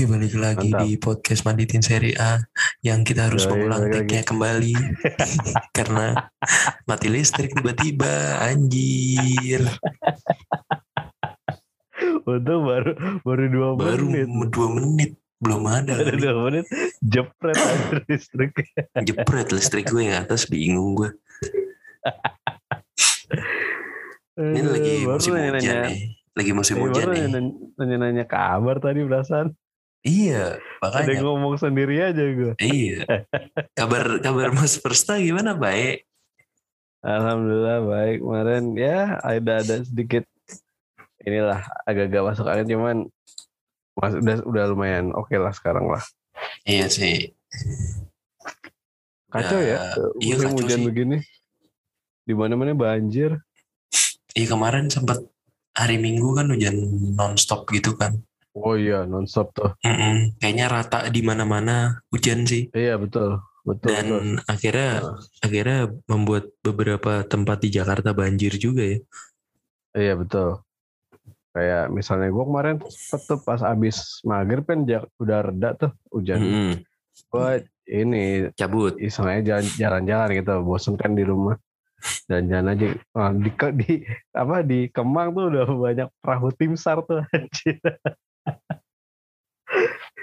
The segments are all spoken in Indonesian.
Oke balik lagi Mantap. di podcast Manditin Seri A yang kita harus Yoi, mengulang tag-nya kembali. Karena mati listrik tiba-tiba anjir. Untung baru baru dua baru menit. dua menit. Belum ada Baru dua menit jepret listrik. jepret listrik gue yang atas bingung gue. Ini lagi baru musim hujan nih lagi musim eh, hujan baru nih nanya- Nanya-nanya kabar tadi perasaan. Iya Ada makanya ngomong sendiri aja gue. iya kabar kabar Mas Persta gimana baik Alhamdulillah baik kemarin ya ada ada sedikit inilah agak-agak masuk angin cuman mas, udah udah lumayan oke lah sekarang lah. iya sih Kacau ya, iya musim kacau hujan sih. begini. Di mana-mana banjir. Iya kemarin sempat hari Minggu kan hujan nonstop gitu kan. Oh iya nonstop tuh. Mm-mm. Kayaknya rata di mana-mana hujan sih. Iya betul betul. Dan betul. akhirnya Nah, akhirnya membuat beberapa tempat di Jakarta banjir juga ya. iya betul. Kayak misalnya gue kemarin sempet tuh pas abis maghrib kan udah reda tuh hujan. Mm-mm. Gue ini Cabut. jalan- jalan-jalan gitu bosen kan di rumah dan jalan aja Nah, di, di apa di Kemang tuh udah banyak perahu tim sar tuh anjir.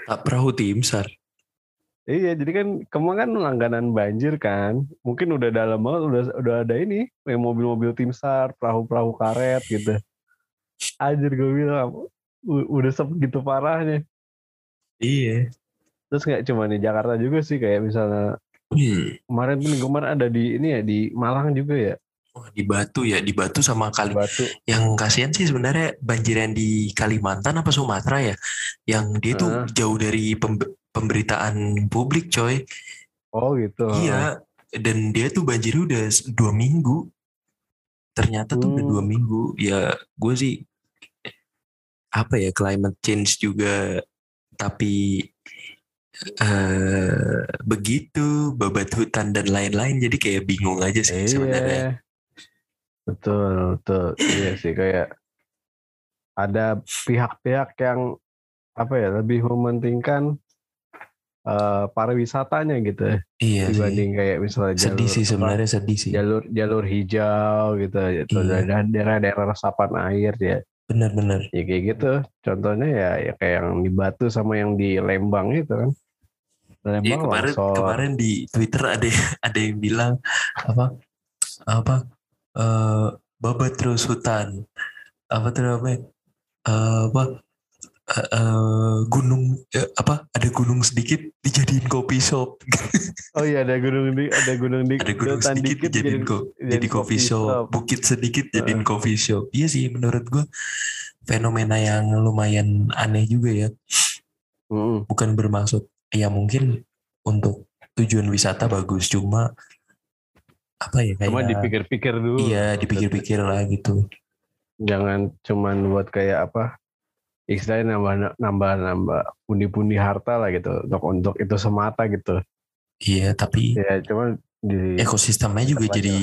Tak perahu tim sar. iya jadi kan Kemang kan langganan banjir kan mungkin udah dalam banget udah udah ada ini kayak mobil-mobil tim sar perahu-perahu karet gitu anjir gue bilang udah segitu parahnya Iya. terus nggak cuma di Jakarta juga sih kayak misalnya Hmm. kemarin tuh minggu kemarin ada di ini ya di Malang juga ya di Batu ya, di Batu sama kali. Batu Yang kasihan sih sebenarnya banjir yang di Kalimantan apa Sumatera ya, yang dia tuh Ah. jauh dari pembe- pemberitaan publik, coy. oh gitu Iya, dan dia tuh banjir udah dua minggu. Ternyata tuh udah Hmm. dua minggu. Ya, gue sih apa ya climate change juga, tapi eh begitu babat hutan dan lain-lain. Jadi kayak bingung aja sih sebenarnya. Betul, betul. iya sih kayak ada pihak-pihak yang apa ya lebih mementingkan eh, pariwisatanya gitu ya, Iya sih. dibanding kayak misalnya jalur Sedih sih apa, sebenarnya sedih sih. jalur jalur hijau gitu atau Iya. daerah- daerah-daerah resapan air ya Benar-benar. ya kayak gitu contohnya ya ya kayak yang di Batu sama yang di Lembang itu kan Iya Lembang kemarin longsor. kemarin di Twitter ada ada yang bilang apa apa eh babat terus hutan. Apa tuh namanya? Eh, apa? Eh, eh, gunung eh, apa? Ada gunung sedikit dijadiin kopi shop. Oh iya ada gunung di ada gunung di ada gunung sedikit dikit dijadiin ko- jadi coffee shop. bukit sedikit jadiin coffee shop. Iya sih menurut gua fenomena yang lumayan aneh juga ya. Mm-mm. bukan bermaksud ya mungkin untuk tujuan wisata bagus cuma apa ya kayak Cuma dipikir-pikir dulu. iya dipikir-pikir lah gitu Jangan cuman buat kayak apa istilahnya nambah nambah nambah pundi-pundi harta lah gitu untuk untuk itu semata gitu. iya tapi Ya cuman di ekosistemnya juga Apa jadi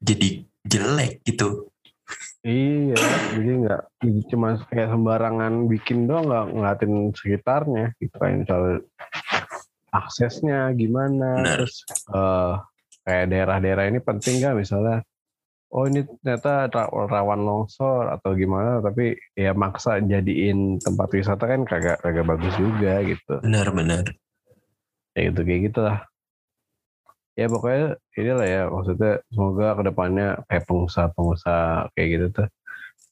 jadi jelek gitu iya jadi nggak cuma kayak sembarangan bikin doang nggak ngeliatin sekitarnya gitu kayak misalnya aksesnya gimana terus eh, kayak daerah-daerah ini penting gak misalnya oh ini ternyata ra- rawan longsor atau gimana tapi ya maksa jadiin tempat wisata kan kagak kagak bagus juga gitu benar-benar ya gitu kayak gitulah ya pokoknya inilah ya maksudnya semoga ke depannya kayak pengusaha-pengusaha kayak gitu tuh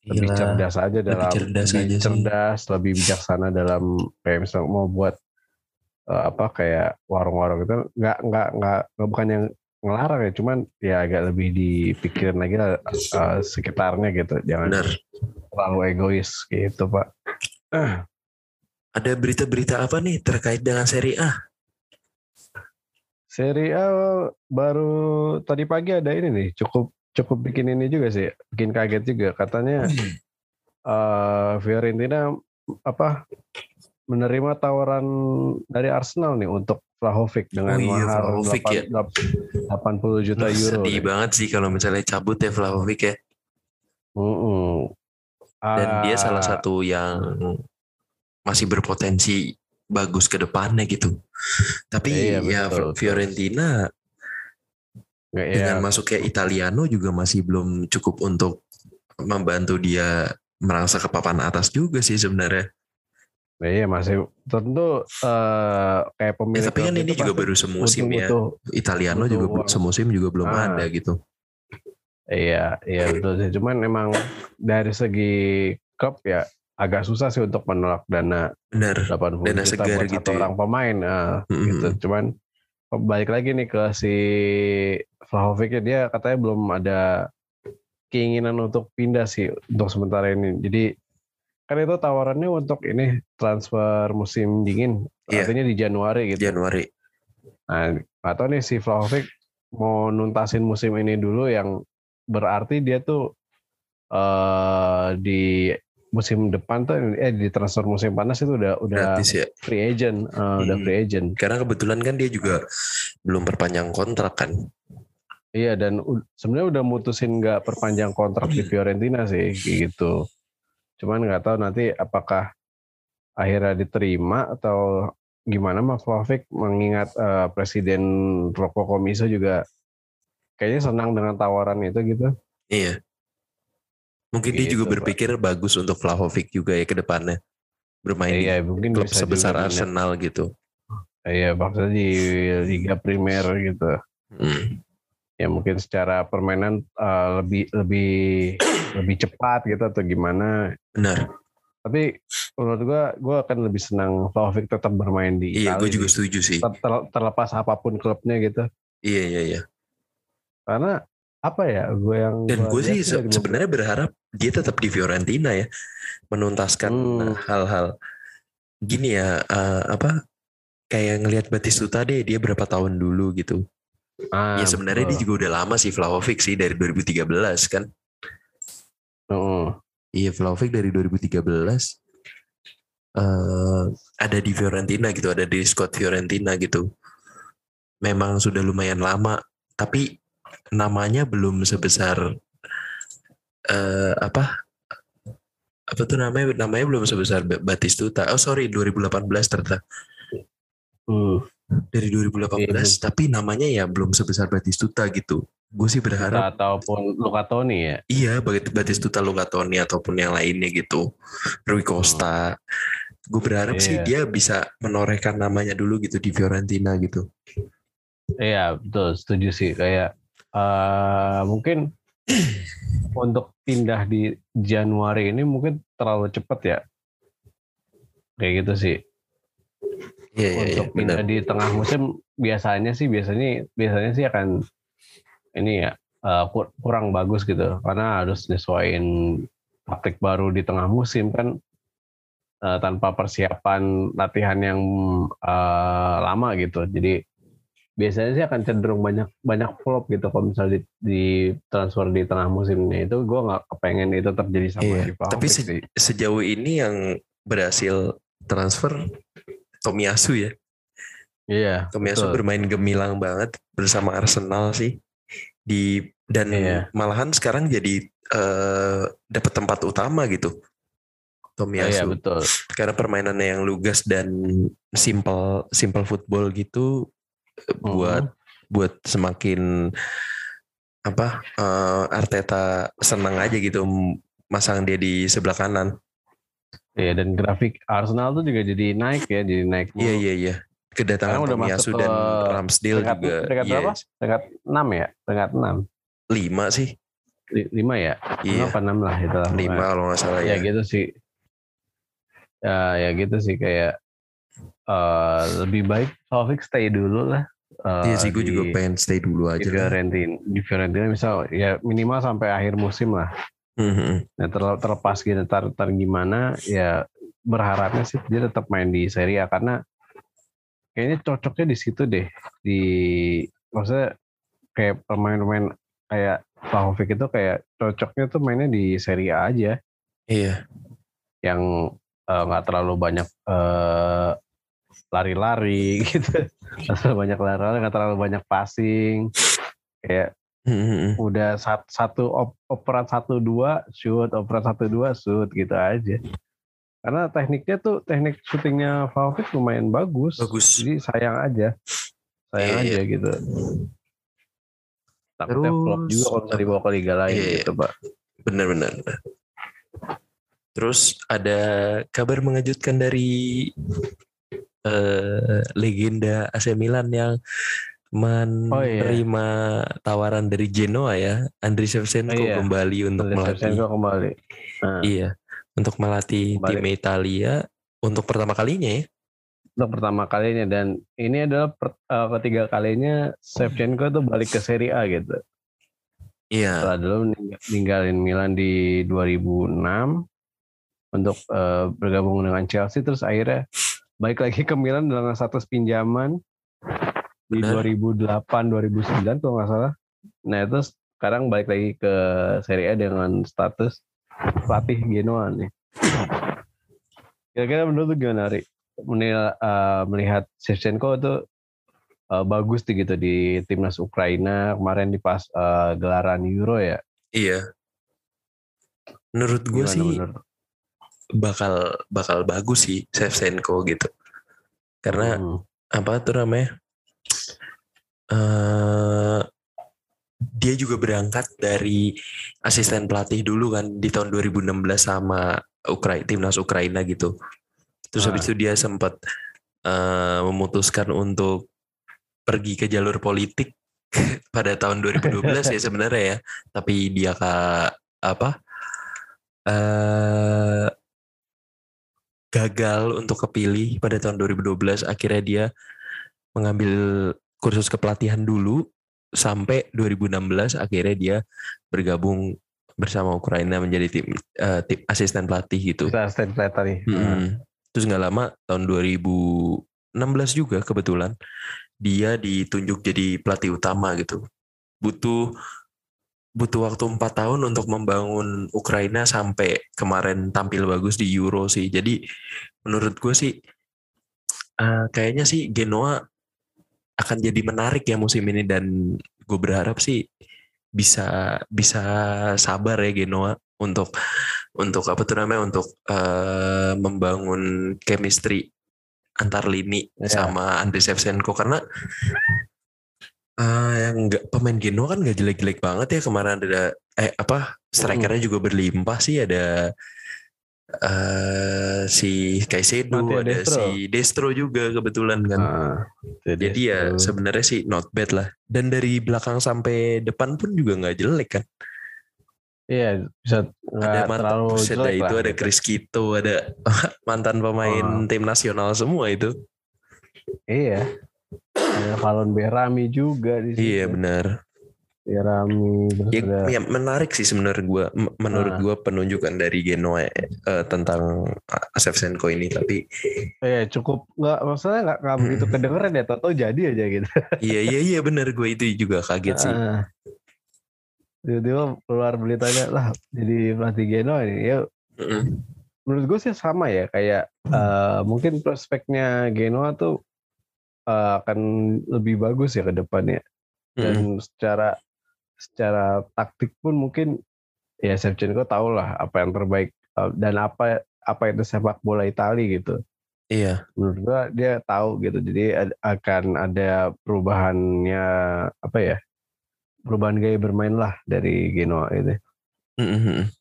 lebih Gila. cerdas aja dalam cerdas lebih aja sih. cerdas lebih bijaksana dalam kayak misalnya mau buat eh, apa kayak warung-warung itu nggak nggak nggak nggak bukan yang ngelarang ya cuman ya agak lebih dipikirin lagi lah eh, sekitarnya gitu jangan benar. terlalu egois gitu pak. Ada berita-berita apa nih terkait dengan seri A? Seri A baru tadi pagi ada ini nih cukup cukup bikin ini juga sih bikin kaget juga. Katanya eh Fiorentina apa menerima tawaran dari Arsenal nih untuk Vlahovic dengan Oh iya, mahar Vlahovic ya. 8 80 juta Duh, euro. sedih banget sih kalau misalnya cabut ya Vlahovic ya Mm-mm. dan dia Ah, salah satu yang masih berpotensi bagus ke depannya gitu. Tapi Iya, ya betul. Fiorentina ya, dengan masuknya Italiano juga masih belum cukup untuk membantu dia merangsa ke papan atas juga sih sebenarnya. Ya, iya masih tentu eh, kayak Ya, pemilik tapi kan ini juga baru semusim butuh- ya. butuh- Italiano butuh juga uang. semusim juga belum Ah. ada gitu. Iya, iya betul sih. Cuman emang dari segi klub ya agak susah sih untuk menolak dana Bener. 80 Dana juta segar buat gitu satu ya. orang pemain eh, Mm-mm. gitu. Cuman balik lagi nih ke si Vlahovic dia katanya belum ada keinginan untuk pindah sih untuk sementara ini. Jadi kan itu tawarannya untuk ini transfer musim dingin, Iya. artinya di Januari gitu. Januari. Nah, atau nih si Vlahovic mau nuntasin musim ini dulu yang berarti dia tuh eh di musim depan tuh eh di transfer musim panas itu udah udah Gratis ya. free agent, udah Hmm. free agent. Karena kebetulan kan dia juga belum perpanjang kontrak kan. Iya dan sebenarnya udah mutusin nggak perpanjang kontrak di Fiorentina sih gitu. Cuman nggak tahu nanti apakah akhirnya diterima atau gimana Mas Vlahovic mengingat eh, Presiden Rocco Comiso juga kayaknya senang dengan tawaran itu gitu. Iya. Mungkin dia juga Gitu, Pak. berpikir bagus untuk Vlahovic juga ya ke depannya. Bermain Iya di mungkin klub sebesar. Arsenal gitu. Iya maksudnya di Liga Primer gitu. Hmm. Ya mungkin secara permainan eh, lebih lebih lebih cepat gitu atau gimana. Benar. Tapi menurut gua gua akan lebih senang Vlahovic tetap bermain di Iya, gue Italia juga setuju sih. Ter- ter- terlepas apa pun klubnya gitu. Iya, iya, iya. Karena apa ya gue yang Dan gua gue sih se- dari sebenarnya berharap dia tetap di Fiorentina ya, menuntaskan Hmm. hal-hal gini ya, eh, apa kayak ngelihat Batistuta deh, dia berapa tahun dulu gitu. Ah, ya sebenarnya dia betul. juga udah lama sih Vlahovic sih dari 2013 kan. Heeh. Iya Vlahovic dari 2013 eh ada di Fiorentina gitu, ada di squad Fiorentina gitu. Memang sudah lumayan lama, tapi namanya belum sebesar eh apa? Apa tuh namanya? Namanya belum sebesar Ba- Batistuta. Oh sorry, 2018 ternyata. Hmm. Dari 2018, Iya. tapi namanya ya belum sebesar Batistuta gitu. Gue sih berharap ataupun Luka Toni ya. Iya, Bat- Batistuta Lucatoni ataupun yang lainnya gitu. Rui Costa. Gue berharap sih Iya. dia bisa menorehkan namanya dulu gitu di Fiorentina gitu. Iya betul setuju sih kayak eh mungkin untuk pindah di Januari ini mungkin terlalu cepat ya. Kayak gitu sih. Iya, iya, iya, untuk pindah benar. di tengah musim biasanya sih biasanya biasanya sih akan ini ya kur- kurang bagus gitu. Karena harus nyesuaiin taktik baru di tengah musim kan eh, tanpa persiapan latihan yang eh, lama gitu. Jadi biasanya sih akan cenderung banyak banyak flop gitu kalau misalnya di, di transfer di tengah musimnya. Itu gue nggak kepengen itu terjadi sama Iya, Vlahovic Tapi se- sejauh ini yang berhasil transfer Tomiyasu ya. iya Tomiyasu betul. bermain gemilang banget bersama Arsenal sih. Di dan Iya. malahan sekarang jadi eh, dapat tempat utama gitu. Tomiyasu. iya betul karena permainannya yang lugas dan simple simple football gitu eh, buat buat semakin apa eh, Arteta senang aja gitu masang dia di sebelah kanan. Iya dan grafik Arsenal tuh juga jadi naik ya, jadi naik. Iya iya iya. Kedatangan Sekarang udah Tomiyasu dan Ramsdale peringkat- juga peringkat iya, berapa? Peringkat 6 ya, peringkat 6. lima sih. 5 ya? Iya. Apa 6 lah itu. lah. Lima kalau nggak salah Ya ya. gitu sih. Ya, ya gitu sih kayak eh lebih baik Vlahovic stay dulu lah. eh, Iya sih gue di- juga pengen stay dulu di aja lah. Fiorentina, di Fiorentina misal ya minimal sampai akhir musim lah. Mhm. Nah, terle- terlepas gitu ntar, ntar gimana ya berharapnya sih dia tetap main di Serie A karena kayaknya cocoknya di situ deh di maksudnya kayak pemain-pemain kayak Vlahovic itu kayak cocoknya tuh mainnya di Serie A aja Iya. yang eh, nggak terlalu banyak eh, lari-lari gitu nggak terlalu banyak lari-lari nggak terlalu banyak passing kayak Mhm. udah sat- satu op- operan satu dua shoot operan satu dua shoot gitu aja karena tekniknya tuh teknik syutingnya Vlahovic lumayan bagus. Bagus. Jadi sayang aja, sayang Iya, aja gitu. Terus- flop juga kalau misalnya dibawa ke liga lain Iya, iya. gitu pak. Benar-benar. Terus ada kabar mengejutkan dari eh, legenda AC Milan yang Oh, iya. menerima tawaran dari Genoa ya, Andriy Shevchenko Oh, iya. kembali untuk melatih. Shevchenko kembali. Nah, Iya, untuk melatih Kembali. tim Italia untuk pertama kalinya ya. untuk pertama kalinya dan ini adalah per- eh, ketiga kalinya Shevchenko tuh balik ke Serie A gitu. Iya, Setelah dulu ning- ninggalin Milan di 2006 untuk eh, bergabung dengan Chelsea terus akhirnya balik lagi ke Milan dengan status pinjaman di Benar. 2008 2009 kalau nggak salah. Nah itu sekarang balik lagi ke Serie A dengan status pelatih Genoa nih. Kira-kira menurut gimana Ri? Menil- eh, melihat Shevchenko itu eh, bagus tuh gitu di timnas Ukraina kemarin di pas eh, gelaran Euro ya. iya. Menurut gue sih menurut? bakal bakal bagus sih Shevchenko gitu. Karena Hmm. apa tuh namanya? Eh dia juga berangkat dari asisten pelatih dulu kan di tahun 2016 sama Ukraina timnas Ukraina gitu. Terus Ah. habis itu dia sempat eh, memutuskan untuk pergi ke jalur politik pada tahun 2012 ya sebenarnya ya. Tapi dia ke apa? eh gagal untuk kepilih pada tahun 2012 akhirnya dia mengambil kursus kepelatihan dulu sampai 2016 akhirnya dia bergabung bersama Ukraina menjadi tim eh, tim asisten pelatih gitu. Stand kelihatan nih. Mm-mm. Terus nggak lama tahun 2016 juga kebetulan dia ditunjuk jadi pelatih utama gitu. Butuh butuh waktu empat tahun untuk membangun Ukraina sampai kemarin tampil bagus di Euro sih. Jadi menurut gue sih eh, kayaknya sih Genoa akan jadi menarik ya musim ini dan gue berharap sih bisa bisa sabar ya Genoa untuk untuk apa tuh namanya untuk eh, membangun chemistry antar lini Ya. sama Andriy Shevchenko. Karena eh, yang nggak pemain Genoa kan nggak jelek-jelek banget ya. Kemarin ada eh apa strikernya juga berlimpah sih. Ada eh si Matteo ada Destro. si Destro juga kebetulan kan Ah, itu jadi ya sebenarnya sih not bad lah. Dan dari belakang sampai depan pun juga nggak jelek kan. Iya, bisa ada mantan terlalu jelek itu lah. ada gitu. Chris Kito, ada mantan pemain Oh. tim nasional semua itu. Iya. Ada Valon Berami juga di situ. Iya benar. Terus Ya, ada ya, menarik sih sebenarnya gua menurut Ah. gua penunjukan dari Genoa eh, tentang Shevchenko ini tapi Iya cukup nggak maksudnya nggak nggak Hmm. begitu kedengeran ya tau jadi aja gitu. iya iya iya benar gue itu juga kaget sih. Ah. Tiba-tiba keluar beritanya lah jadi pelatih Genoa ini. Ya Mm-mm. menurut gue sih sama ya kayak eh, mungkin prospeknya Genoa tuh eh, akan lebih bagus ya ke depannya. Dan Mm-mm. secara secara taktik pun mungkin ya Shevchenko tahu lah apa yang terbaik eh, dan apa apa itu sepak bola Italia gitu. Iya. menurut gua dia tahu gitu jadi ad- akan ada perubahannya apa ya perubahan gaya bermain lah dari Genoa itu Mm-mm.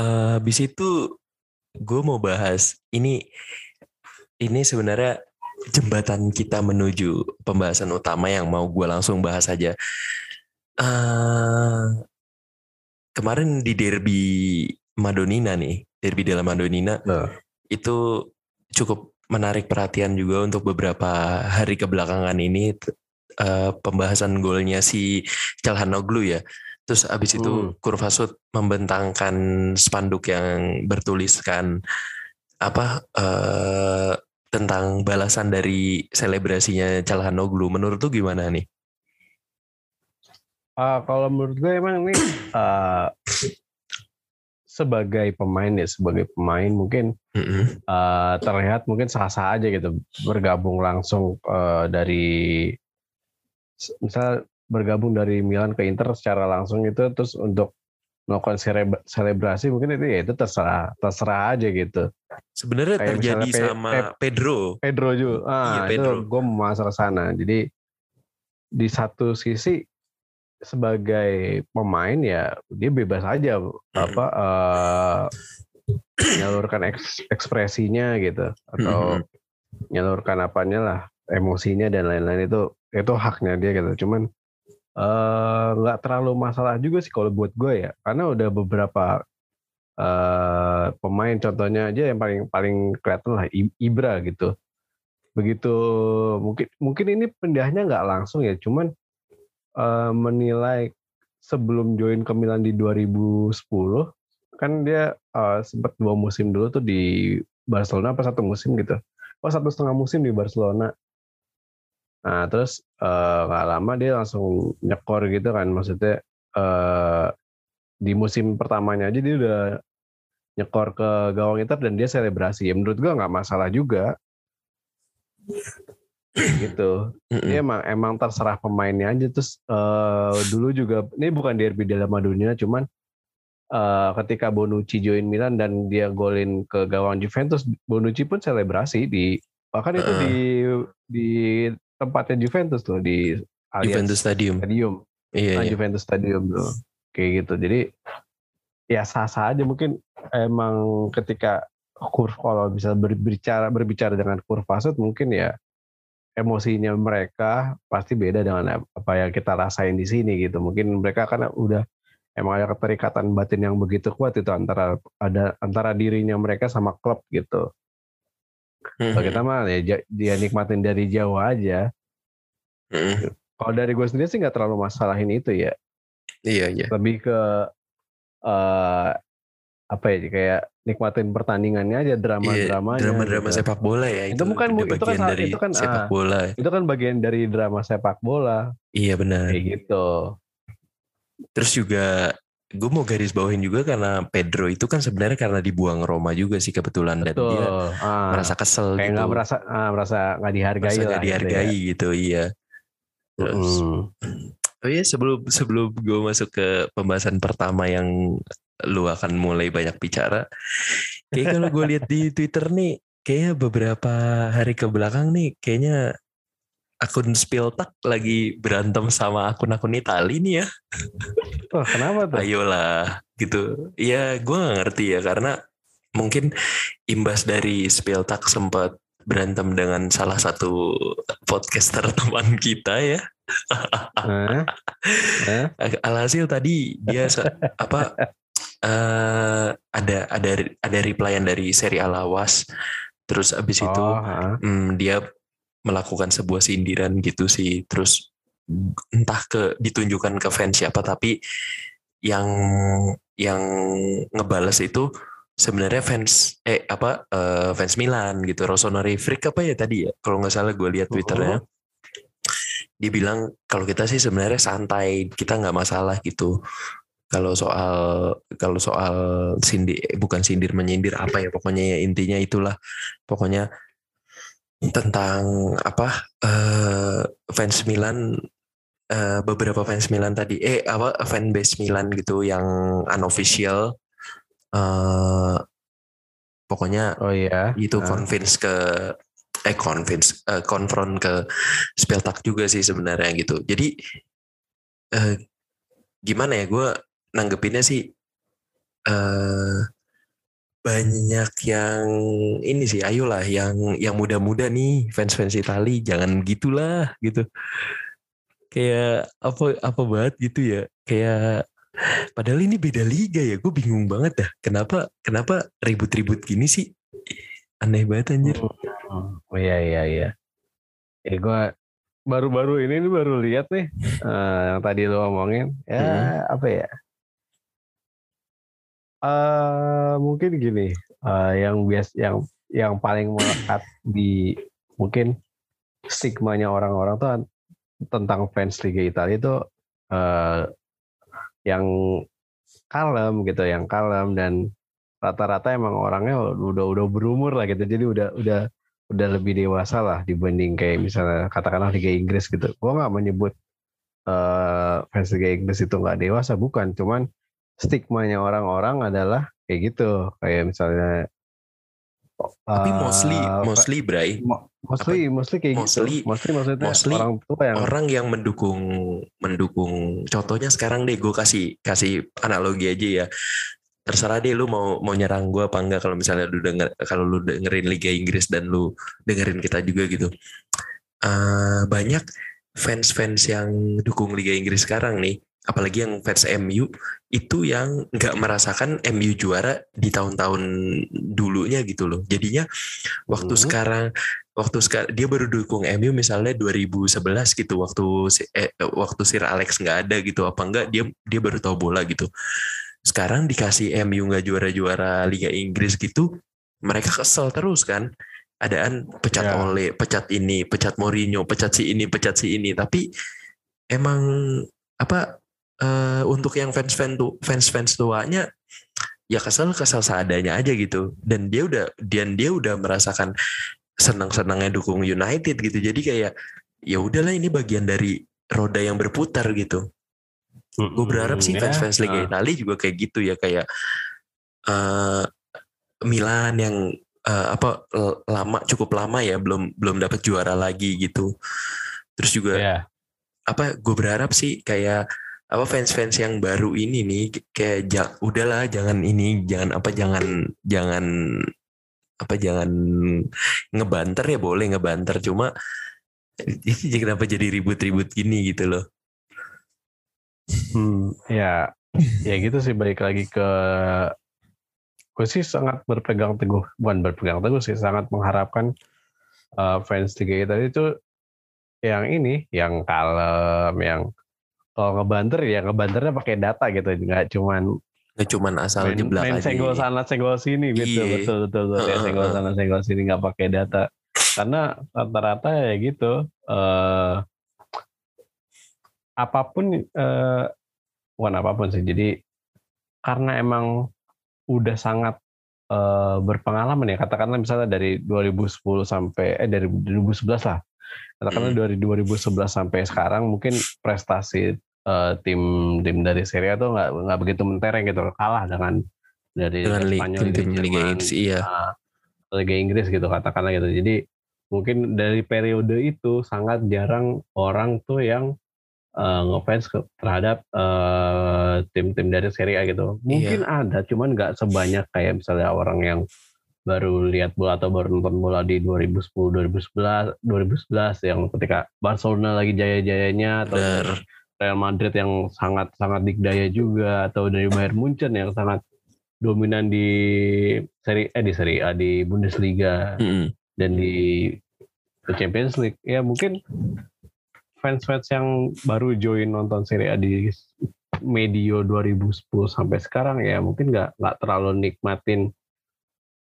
Eh, habis itu gue mau bahas ini ini sebenarnya jembatan kita menuju pembahasan utama yang mau gue langsung bahas aja. Eh, kemarin di derby Madonina nih, derby della Madonina Tuh. itu cukup menarik perhatian juga untuk beberapa hari kebelakangan ini eh, pembahasan golnya si Calhanoglu ya. Terus abis itu Hmm. Kurvasut membentangkan spanduk yang bertuliskan apa eh, tentang balasan dari selebrasinya Calhanoglu. Menurut tuh gimana nih? Ah, kalau menurut gue emang ini ah, sebagai pemain ya sebagai pemain mungkin ah, terlihat mungkin sah-sah aja gitu bergabung langsung eh, dari misal bergabung dari Milan ke Inter secara langsung itu terus untuk melakukan seleb- selebrasi mungkin itu ya itu terserah terserah aja gitu. Sebenarnya Kayak terjadi Pe- sama Pep- Pedro. Pedro juga, ah Iya, itu Pedro. gue mau masuk ke sana. Jadi di satu sisi sebagai pemain ya dia bebas aja apa eh, menyalurkan eks- ekspresinya gitu atau menyalurkan apanya lah emosinya dan lain-lain itu itu haknya dia gitu. Cuman eh, nggak terlalu masalah juga sih kalau buat gue ya. Karena udah beberapa eh, pemain contohnya aja yang paling paling kelihatan lah Ibra gitu. Begitu mungkin mungkin ini pindahnya nggak langsung ya. Cuman eh, menilai sebelum join ke Milan di 2010 kan dia eh, sempat dua musim dulu tuh di Barcelona apa satu musim gitu. Oh satu setengah musim di Barcelona nah terus eh, nggak lama dia langsung nyekor gitu kan maksudnya eh, di musim pertamanya aja dia udah nyekor ke gawang Inter dan dia selebrasi. Ya menurut gua nggak masalah juga. Gitu. Ini emang emang terserah pemainnya aja. Terus eh, dulu juga ini bukan derby dalam dunia cuman eh, ketika Bonucci join Milan dan dia golin ke gawang Juventus Bonucci pun selebrasi di bahkan itu di di tempatnya Juventus tuh di Allianz Juventus Stadium. Stadium. Iya, Ah, iya. Juventus Stadium tuh. Kayak gitu. Jadi ya sah sah aja mungkin emang ketika kurva kalau bisa berbicara berbicara dengan kurva shoot mungkin ya emosinya mereka pasti beda dengan apa yang kita rasain di sini gitu. Mungkin mereka kan udah emang ada keterikatan batin yang begitu kuat itu antara ada antara dirinya mereka sama klub gitu kalau Mhm. kita mah ya dia nikmatin dari jauh aja Mhm. kalau dari gue sendiri sih nggak terlalu masalahin itu ya Iya, iya. lebih ke eh apa ya kayak nikmatin pertandingannya aja. Iya, Drama-drama gitu. sepak bola ya. Itu bukan udah itu kan dari itu kan, sepak ah. bola. Itu kan bagian dari drama sepak bola Iya benar. kayak gitu. Terus juga gue mau garis bawahin juga karena Pedro itu kan sebenarnya karena dibuang Roma juga sih kebetulan dan Betul. dia Ah, merasa kesel kayak gitu. nggak merasa ah, merasa nggak dihargai merasa lah. nggak dihargai gitu, iya. Gitu ya. Terus Mm. Oh iya sebelum sebelum gue masuk ke pembahasan pertama yang lu akan mulai banyak bicara, kayak kalau gue lihat di Twitter nih, kayaknya beberapa hari ke belakang nih, kayaknya akun Spiltak lagi berantem sama akun-akun Itali nih ya. Wah, kenapa tuh? Ayolah gitu. Ya gue gak ngerti ya karena mungkin imbas dari Spiltak sempat berantem dengan salah satu podcaster teman kita ya. Hah? Hah? alhasil tadi dia apa eh ada ada ada replyan dari seri Alawas terus abis itu Oh, ah. hmm, dia melakukan sebuah sindiran gitu sih. Terus entah ke ditunjukkan ke fans siapa tapi yang yang ngebales itu sebenarnya fans eh apa eh, fans Milan gitu. Rossoneri Freak apa ya tadi ya? Kalau nggak salah gue lihat twitternya. Dia bilang kalau kita sih sebenarnya santai kita nggak masalah gitu. Kalau soal kalau soal sindir bukan sindir menyindir apa ya pokoknya ya intinya itulah. Pokoknya tentang apa eh, fans Milan eh, beberapa fans Milan tadi eh apa fanbase Milan gitu yang unofficial eh pokoknya Oh iya. itu Ah. convince ke eh convince eh, konfront ke Speltak juga sih sebenarnya gitu jadi eh, gimana ya gue nanggepinnya sih eh banyak yang ini sih ayolah yang yang muda-muda nih fans-fans Itali jangan gitulah gitu kayak apa apa banget gitu ya kayak padahal ini beda liga ya gue bingung banget dah kenapa kenapa ribut-ribut gini sih aneh banget anjir Oh iya iya iya. Eh gue baru-baru ini baru lihat nih eh, yang tadi lo omongin. Ya apa ya? Eh mungkin gini, eh, yang bias yang yang paling melekat di mungkin stigmanya orang-orang tuh an- tentang fans Liga Italia itu eh, yang kalem gitu, yang kalem dan rata-rata emang orangnya udah udah berumur lah gitu, jadi udah udah udah lebih dewasa lah dibanding kayak misalnya katakanlah Liga Inggris gitu. Gue nggak menyebut eh, fans Liga Inggris itu nggak dewasa, bukan, cuman stigmanya orang-orang adalah kayak gitu. Kayak misalnya Tapi eh, mostly, fa- mostly Bray, mo- mostly mostly kayak Mostly- gitu. Mostly maksudnya mostly orang tua yang orang yang mendukung mendukung. Contohnya sekarang deh gue kasih kasih analogi aja ya. Terserah deh lu mau mau nyerang gue apa enggak kalau misalnya lu denger kalau lu dengerin Liga Inggris dan lu dengerin kita juga gitu. Eh, banyak fans-fans yang dukung Liga Inggris sekarang nih apalagi yang fans MU itu yang nggak merasakan MU juara di tahun-tahun dulunya gitu loh jadinya waktu Hmm. sekarang waktu sekarang dia baru dukung MU misalnya 2011 gitu waktu eh, waktu Sir Alex nggak ada gitu apa enggak dia dia baru tahu bola gitu sekarang dikasih MU nggak juara-juara Liga Inggris gitu mereka kesel terus kan adaan pecat Ya. Ole pecat ini pecat Mourinho pecat si ini pecat si ini tapi emang apa eh, untuk yang fans fans tu fans fans tuanya ya kesel kesel seadanya aja gitu. Dan dia udah dan dia udah merasakan senang senangnya dukung United gitu. Jadi kayak ya udahlah ini bagian dari roda yang berputar gitu. Gue berharap sih Ya, fans-fans Liga ah. Italia juga kayak gitu ya kayak eh Milan yang eh, apa lama cukup lama ya belum belum dapat juara lagi gitu. Terus juga ya apa gue berharap sih kayak apa fans-fans yang baru ini nih kayak ja- udahlah jangan ini jangan apa jangan jangan apa jangan ngebanter ya boleh ngebanter. Cuma ini kenapa jadi ribut-ribut gini gitu loh? Hmm, ya, ya gitu sih balik lagi ke gue sih sangat berpegang teguh, bukan berpegang teguh sih, sangat mengharapkan uh, fans Liga Italia itu yang ini, yang kalem, yang kalau ngebanter ya ngebanternya pakai data gitu, nggak cuman nggak cuman asal main, jeblak main aja senggol sana senggol sini gitu, Iya. betul betul betul, kayak Heeh, senggol heeh. sana senggol sini nggak pakai data, karena rata-rata ya gitu. eh apa pun eh bukan apa pun sih jadi karena emang udah sangat eh, berpengalaman ya katakanlah misalnya dari 2010 sampai eh dari 2011 lah katakanlah Hmm. dari 2011 sampai sekarang mungkin prestasi eh, tim tim dari Serie A tuh nggak nggak begitu mentereng gitu kalah dengan dari dengan Liga Spanyol, tim-tim Liga Liga Jerman, Inggris iya ah, Liga Inggris gitu katakanlah gitu. Jadi mungkin dari periode itu sangat jarang orang tuh yang eh, ngefans ke- terhadap eh, tim-tim dari Serie A gitu. Mungkin ada, cuman nggak sebanyak kayak misalnya orang yang baru lihat bola atau baru nonton bola di 2010, 2011, 2011 yang ketika Barcelona lagi jaya-jayanya atau Real Madrid yang sangat sangat dikdaya juga atau dari Bayern Munchen yang sangat dominan di seri eh di Serie A di Bundesliga Mm-mm. dan di Champions League ya mungkin fans-fans yang baru join nonton Serie A di medio 2010 sampai sekarang ya mungkin nggak nggak terlalu nikmatin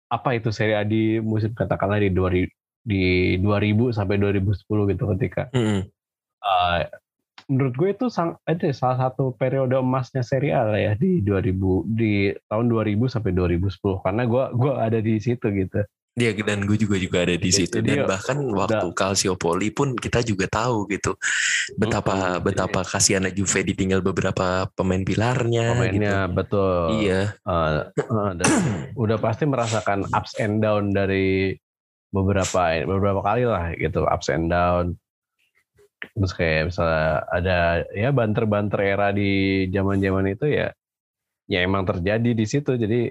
apa itu Serie A di musim katakanlah di 2000 di 2000 sampai 2010 gitu ketika Mm-mm. uh, menurut gue itu sang, itu salah satu periode emasnya Serie A lah ya di 2000 di tahun 2000 sampai 2010 karena gue gue ada di situ gitu. Dia dan gue juga juga ada di Jadi situ dan dia bahkan waktu Calciopoli pun kita juga tahu gitu betapa Mm-mm. betapa kasihannya Juve ditinggal beberapa pemain pilarnya Pemainnya betul. gitu. Iya, Uh, uh, dan udah pasti merasakan ups and down dari beberapa beberapa kali lah gitu ups and down. Terus kayak misalnya ada ya banter-banter era di zaman-zaman itu ya ya emang terjadi di situ. Jadi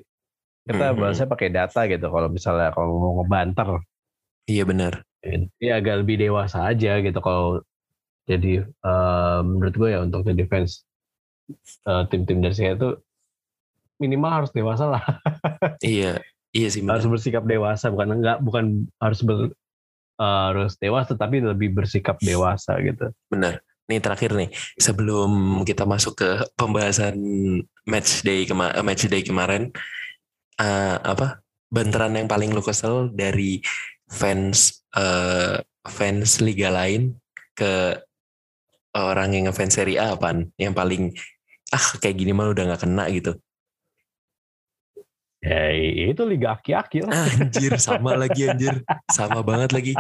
kita Mhm. bahasnya pakai data gitu kalau misalnya kalau mau ngebanter iya benar. ya agak lebih dewasa aja gitu kalau jadi eh, menurut gue ya untuk jadi fans eh, tim-tim dari saya itu minimal harus dewasa lah Iya, iya sih harus bersikap dewasa bukan enggak bukan harus ber, eh, harus dewasa tapi lebih bersikap dewasa gitu Benar. Nih terakhir nih, sebelum kita masuk ke pembahasan match day kema eh, match day kemarin, eh, apa banteran yang paling lu kesel dari fans eh, fans liga lain ke orang yang ngefans Serie A apaan? Yang paling ah kayak gini mah udah nggak kena gitu. Ya itu liga aki-aki lah Anjir, sama lagi anjir. Sama banget lagi.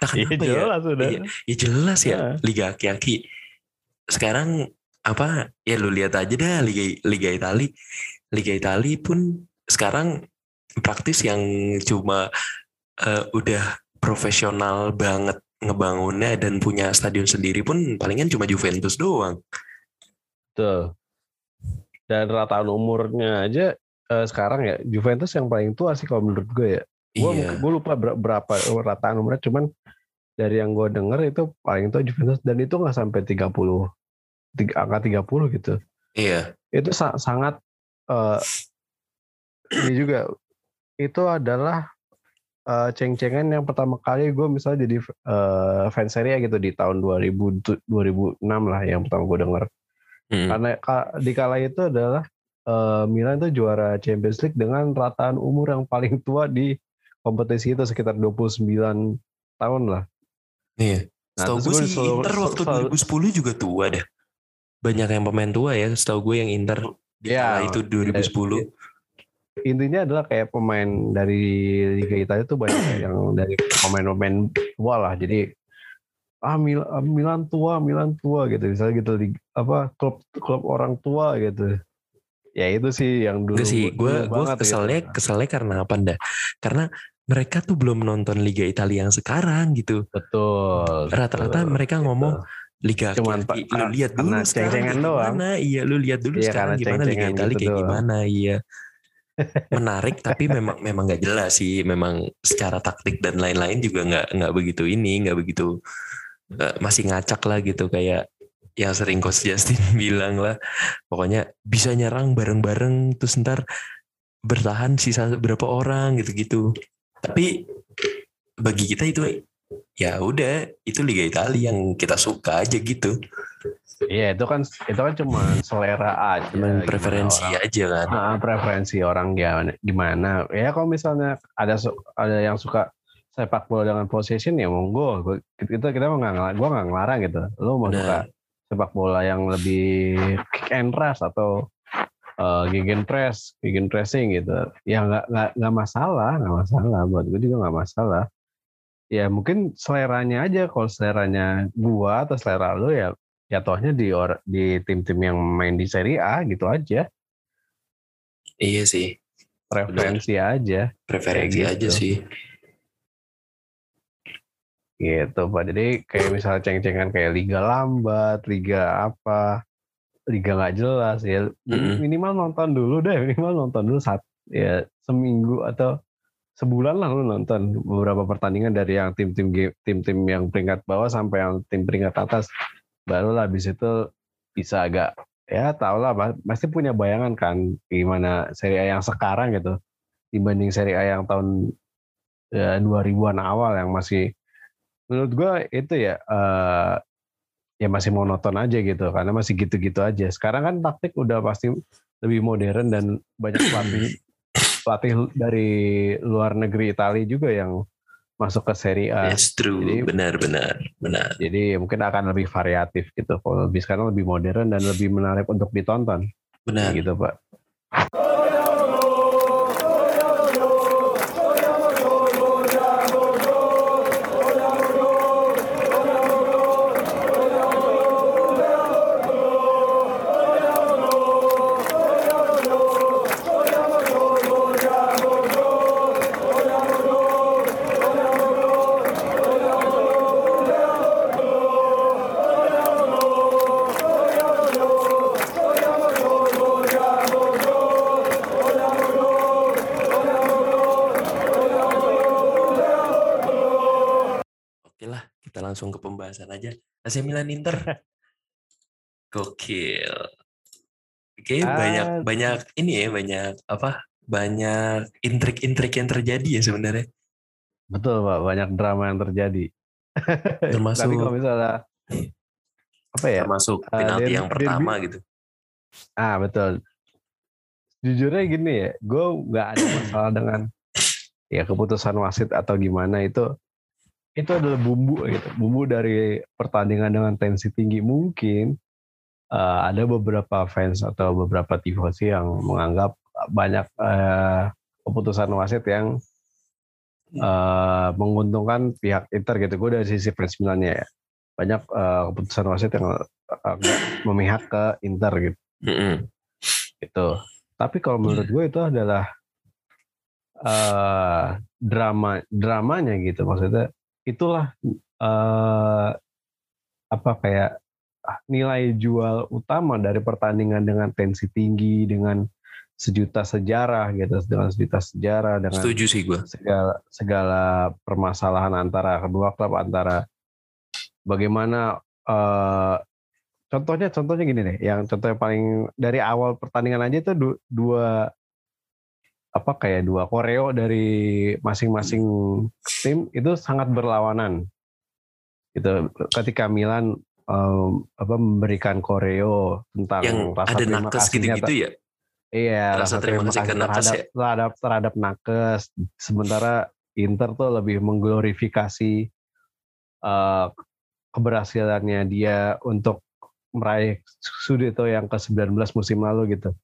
Entah ya kenapa ya. jelas udah Iya. Ya jelas ya Nah. Liga Aki-Aki. Sekarang apa ya lu lihat aja dah Liga Liga Itali Liga Itali pun sekarang praktis yang cuma uh, udah profesional banget ngebangunnya dan punya stadion sendiri pun palingan cuma Juventus doang. Betul. Dan rataan umurnya aja uh, sekarang ya Juventus yang paling tua sih kalau menurut gue ya. Gue iya. gue lupa berapa rataan umurnya cuman dari yang gue denger itu paling tua Juventus dan itu nggak sampai 30 tiga, angka 30 gitu. Iya. Itu sa sangat uh, ini juga itu adalah uh, ceng-cengan yang pertama kali gue misalnya jadi uh, fans Serie gitu di tahun 2000 2006 lah yang pertama gue denger. Hmm. Karena di kala itu adalah uh, Milan itu juara Champions League dengan rataan umur yang paling tua di kompetisi itu sekitar 29 tahun lah. Iya. Nah, setahu gue sih selalu, Inter waktu selalu, 2010 juga tua deh. Banyak yang pemain tua ya, setahu gue yang Inter di ya, itu 2010. Ya, intinya adalah kayak pemain dari Liga Italia itu banyak yang dari pemain-pemain tua lah. Jadi ah Mil ah, Milan tua, Milan tua gitu. Misalnya gitu di apa klub klub orang tua gitu. Ya itu sih yang dulu. Gak sih, gue gue keselnya gitu. keselnya karena apa ndak? Karena mereka tuh belum nonton Liga Italia yang sekarang gitu. Betul. Rata-rata mereka gitu. ngomong Liga Cuman Pak, lu lihat dulu sekarang doang. gimana, iya lu lihat dulu iya, sekarang gimana Liga Italia gitu kayak doang. gimana, iya. Menarik tapi memang memang nggak jelas sih, memang secara taktik dan lain-lain juga nggak nggak begitu ini, nggak begitu masih ngacak lah gitu kayak yang sering Coach Justin bilang lah, pokoknya bisa nyerang bareng-bareng terus ntar bertahan sisa berapa orang gitu-gitu tapi bagi kita itu ya udah itu Liga Italia yang kita suka aja gitu Iya itu kan itu kan cuma selera aja, cuma preferensi orang, aja kan. Nah, preferensi orang gimana gimana. Ya kalau misalnya ada ada yang suka sepak bola dengan possession ya monggo. Kita kita mau nggak gue nggak ngelarang gitu. Lo mau nah. suka sepak bola yang lebih kick and rush atau uh, gegen press, gegen pressing gitu. Ya nggak nggak nggak masalah, nggak masalah. Buat gue juga nggak masalah. Ya mungkin seleranya aja. Kalau seleranya gua atau selera lo ya ya tohnya di or, di tim-tim yang main di Serie A gitu aja. Iya sih. Preferensi Benar. aja. Preferensi gitu. aja sih. Gitu Pak. Jadi kayak misalnya ceng-cengan kayak liga lambat, liga apa liga nggak jelas ya mm-hmm. minimal nonton dulu deh minimal nonton dulu saat ya seminggu atau sebulan lah lu nonton beberapa pertandingan dari yang tim-tim tim-tim yang peringkat bawah sampai yang tim peringkat atas barulah habis itu bisa agak ya tau lah pasti punya bayangan kan gimana seri A yang sekarang gitu dibanding seri A yang tahun ya, 2000-an awal yang masih menurut gue itu ya uh, ya masih monoton aja gitu karena masih gitu-gitu aja. Sekarang kan taktik udah pasti lebih modern dan banyak pelatih pelatih dari luar negeri Italia juga yang masuk ke Serie A. Yes, true. Jadi, benar, benar, benar. Jadi mungkin akan lebih variatif gitu. Kalau lebih sekarang lebih modern dan lebih menarik untuk ditonton. Benar. Gitu, Pak. Langsung ke pembahasan aja. AC Milan Inter. Gokil. Oke, ah. banyak banyak ini ya, banyak apa? Banyak intrik-intrik yang terjadi ya sebenarnya. Betul, Pak. Banyak drama yang terjadi. Termasuk Tapi kalau misalnya apa ya? Termasuk ah, penalti uh, yang pertama gitu. Ah, betul. Jujurnya gini ya, gue nggak ada masalah dengan ya keputusan wasit atau gimana itu itu adalah bumbu gitu bumbu dari pertandingan dengan tensi tinggi mungkin uh, ada beberapa fans atau beberapa tifosi yang menganggap banyak uh, keputusan wasit yang uh, menguntungkan pihak Inter gitu gue dari sisi fans Milannya ya banyak uh, keputusan wasit yang agak memihak ke Inter gitu. Mm-mm. gitu. Tapi kalau menurut gue itu adalah uh, drama dramanya gitu maksudnya itulah uh, apa kayak nilai jual utama dari pertandingan dengan tensi tinggi dengan sejuta sejarah gitu dengan sejuta sejarah dengan Setuju sih gue. segala segala permasalahan antara kedua klub antara bagaimana uh, contohnya contohnya gini nih yang contoh yang paling dari awal pertandingan aja itu du- dua apa kayak dua koreo dari masing-masing tim itu sangat berlawanan gitu ketika Milan um, apa memberikan koreo tentang Yang rasa ada terima nakes gitu-gitu ya. Iya, Rasa rasa, terima kasih ke nakes terhadap, ya? terhadap terhadap nakes. Sementara Inter tuh lebih mengglorifikasi eh, keberhasilannya dia untuk meraih Scudetto yang ke-19 musim lalu gitu.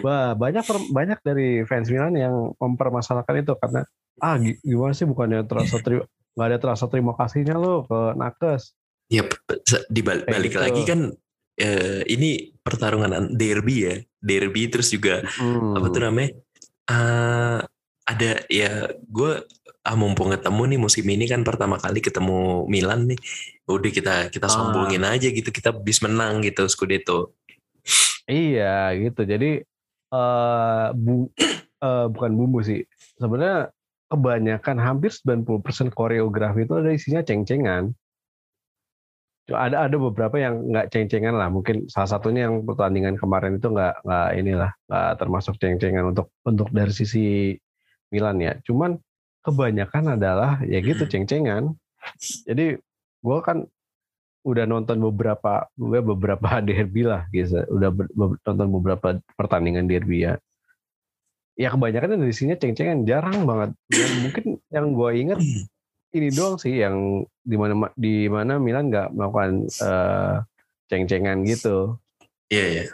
Wah, banyak banyak dari fans Milan yang mempermasalahkan itu karena ah gi- gimana sih bukannya terasa terima nggak ada terasa terima kasihnya lo ke nakes. Ya dibalik balik gitu. lagi kan eh, ini pertarungan an- derby ya, derby terus juga Hmm. apa tuh namanya? eh, ada ya gue ah mumpung ketemu nih musim ini kan pertama kali ketemu Milan nih, udah kita kita Ah. sombongin aja gitu kita bis menang gitu Scudetto. Iya gitu. Jadi eh bu eh, bukan bumbu sih. Sebenarnya kebanyakan hampir 90% koreografi itu ada isinya ceng-cengan. Ada ada beberapa yang nggak ceng-cengan lah. Mungkin salah satunya yang pertandingan kemarin itu nggak nggak inilah nggak termasuk ceng-cengan untuk untuk dari sisi Milan ya. Cuman kebanyakan adalah ya gitu ceng-cengan. Jadi gue kan udah nonton beberapa gue beberapa derby lah gitu. Udah ber- be- nonton beberapa pertandingan derby ya. Ya kebanyakan dari sini ceng-cengan jarang banget. Dan mungkin yang gue inget ini doang sih yang di mana di mana Milan nggak melakukan eh, ceng-cengan gitu. Iya ya.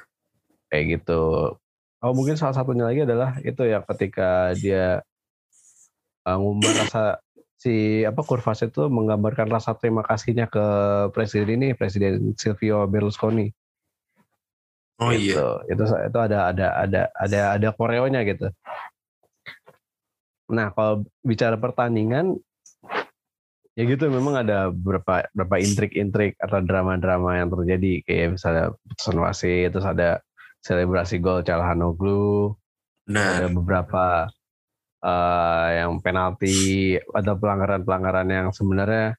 kayak gitu. Oh mungkin salah satunya lagi adalah itu ya ketika dia uh, ngumbar rasa si apa Kurvas itu menggambarkan rasa terima kasihnya ke presiden ini presiden Silvio Berlusconi Oh iya. gitu. itu itu ada ada ada ada ada koreonya gitu nah kalau bicara pertandingan ya gitu memang ada beberapa beberapa intrik-intrik atau drama-drama yang terjadi kayak misalnya putusan wasit terus ada selebrasi gol Calhanoglu Nah, ada beberapa eh, yang penalti atau pelanggaran-pelanggaran yang sebenarnya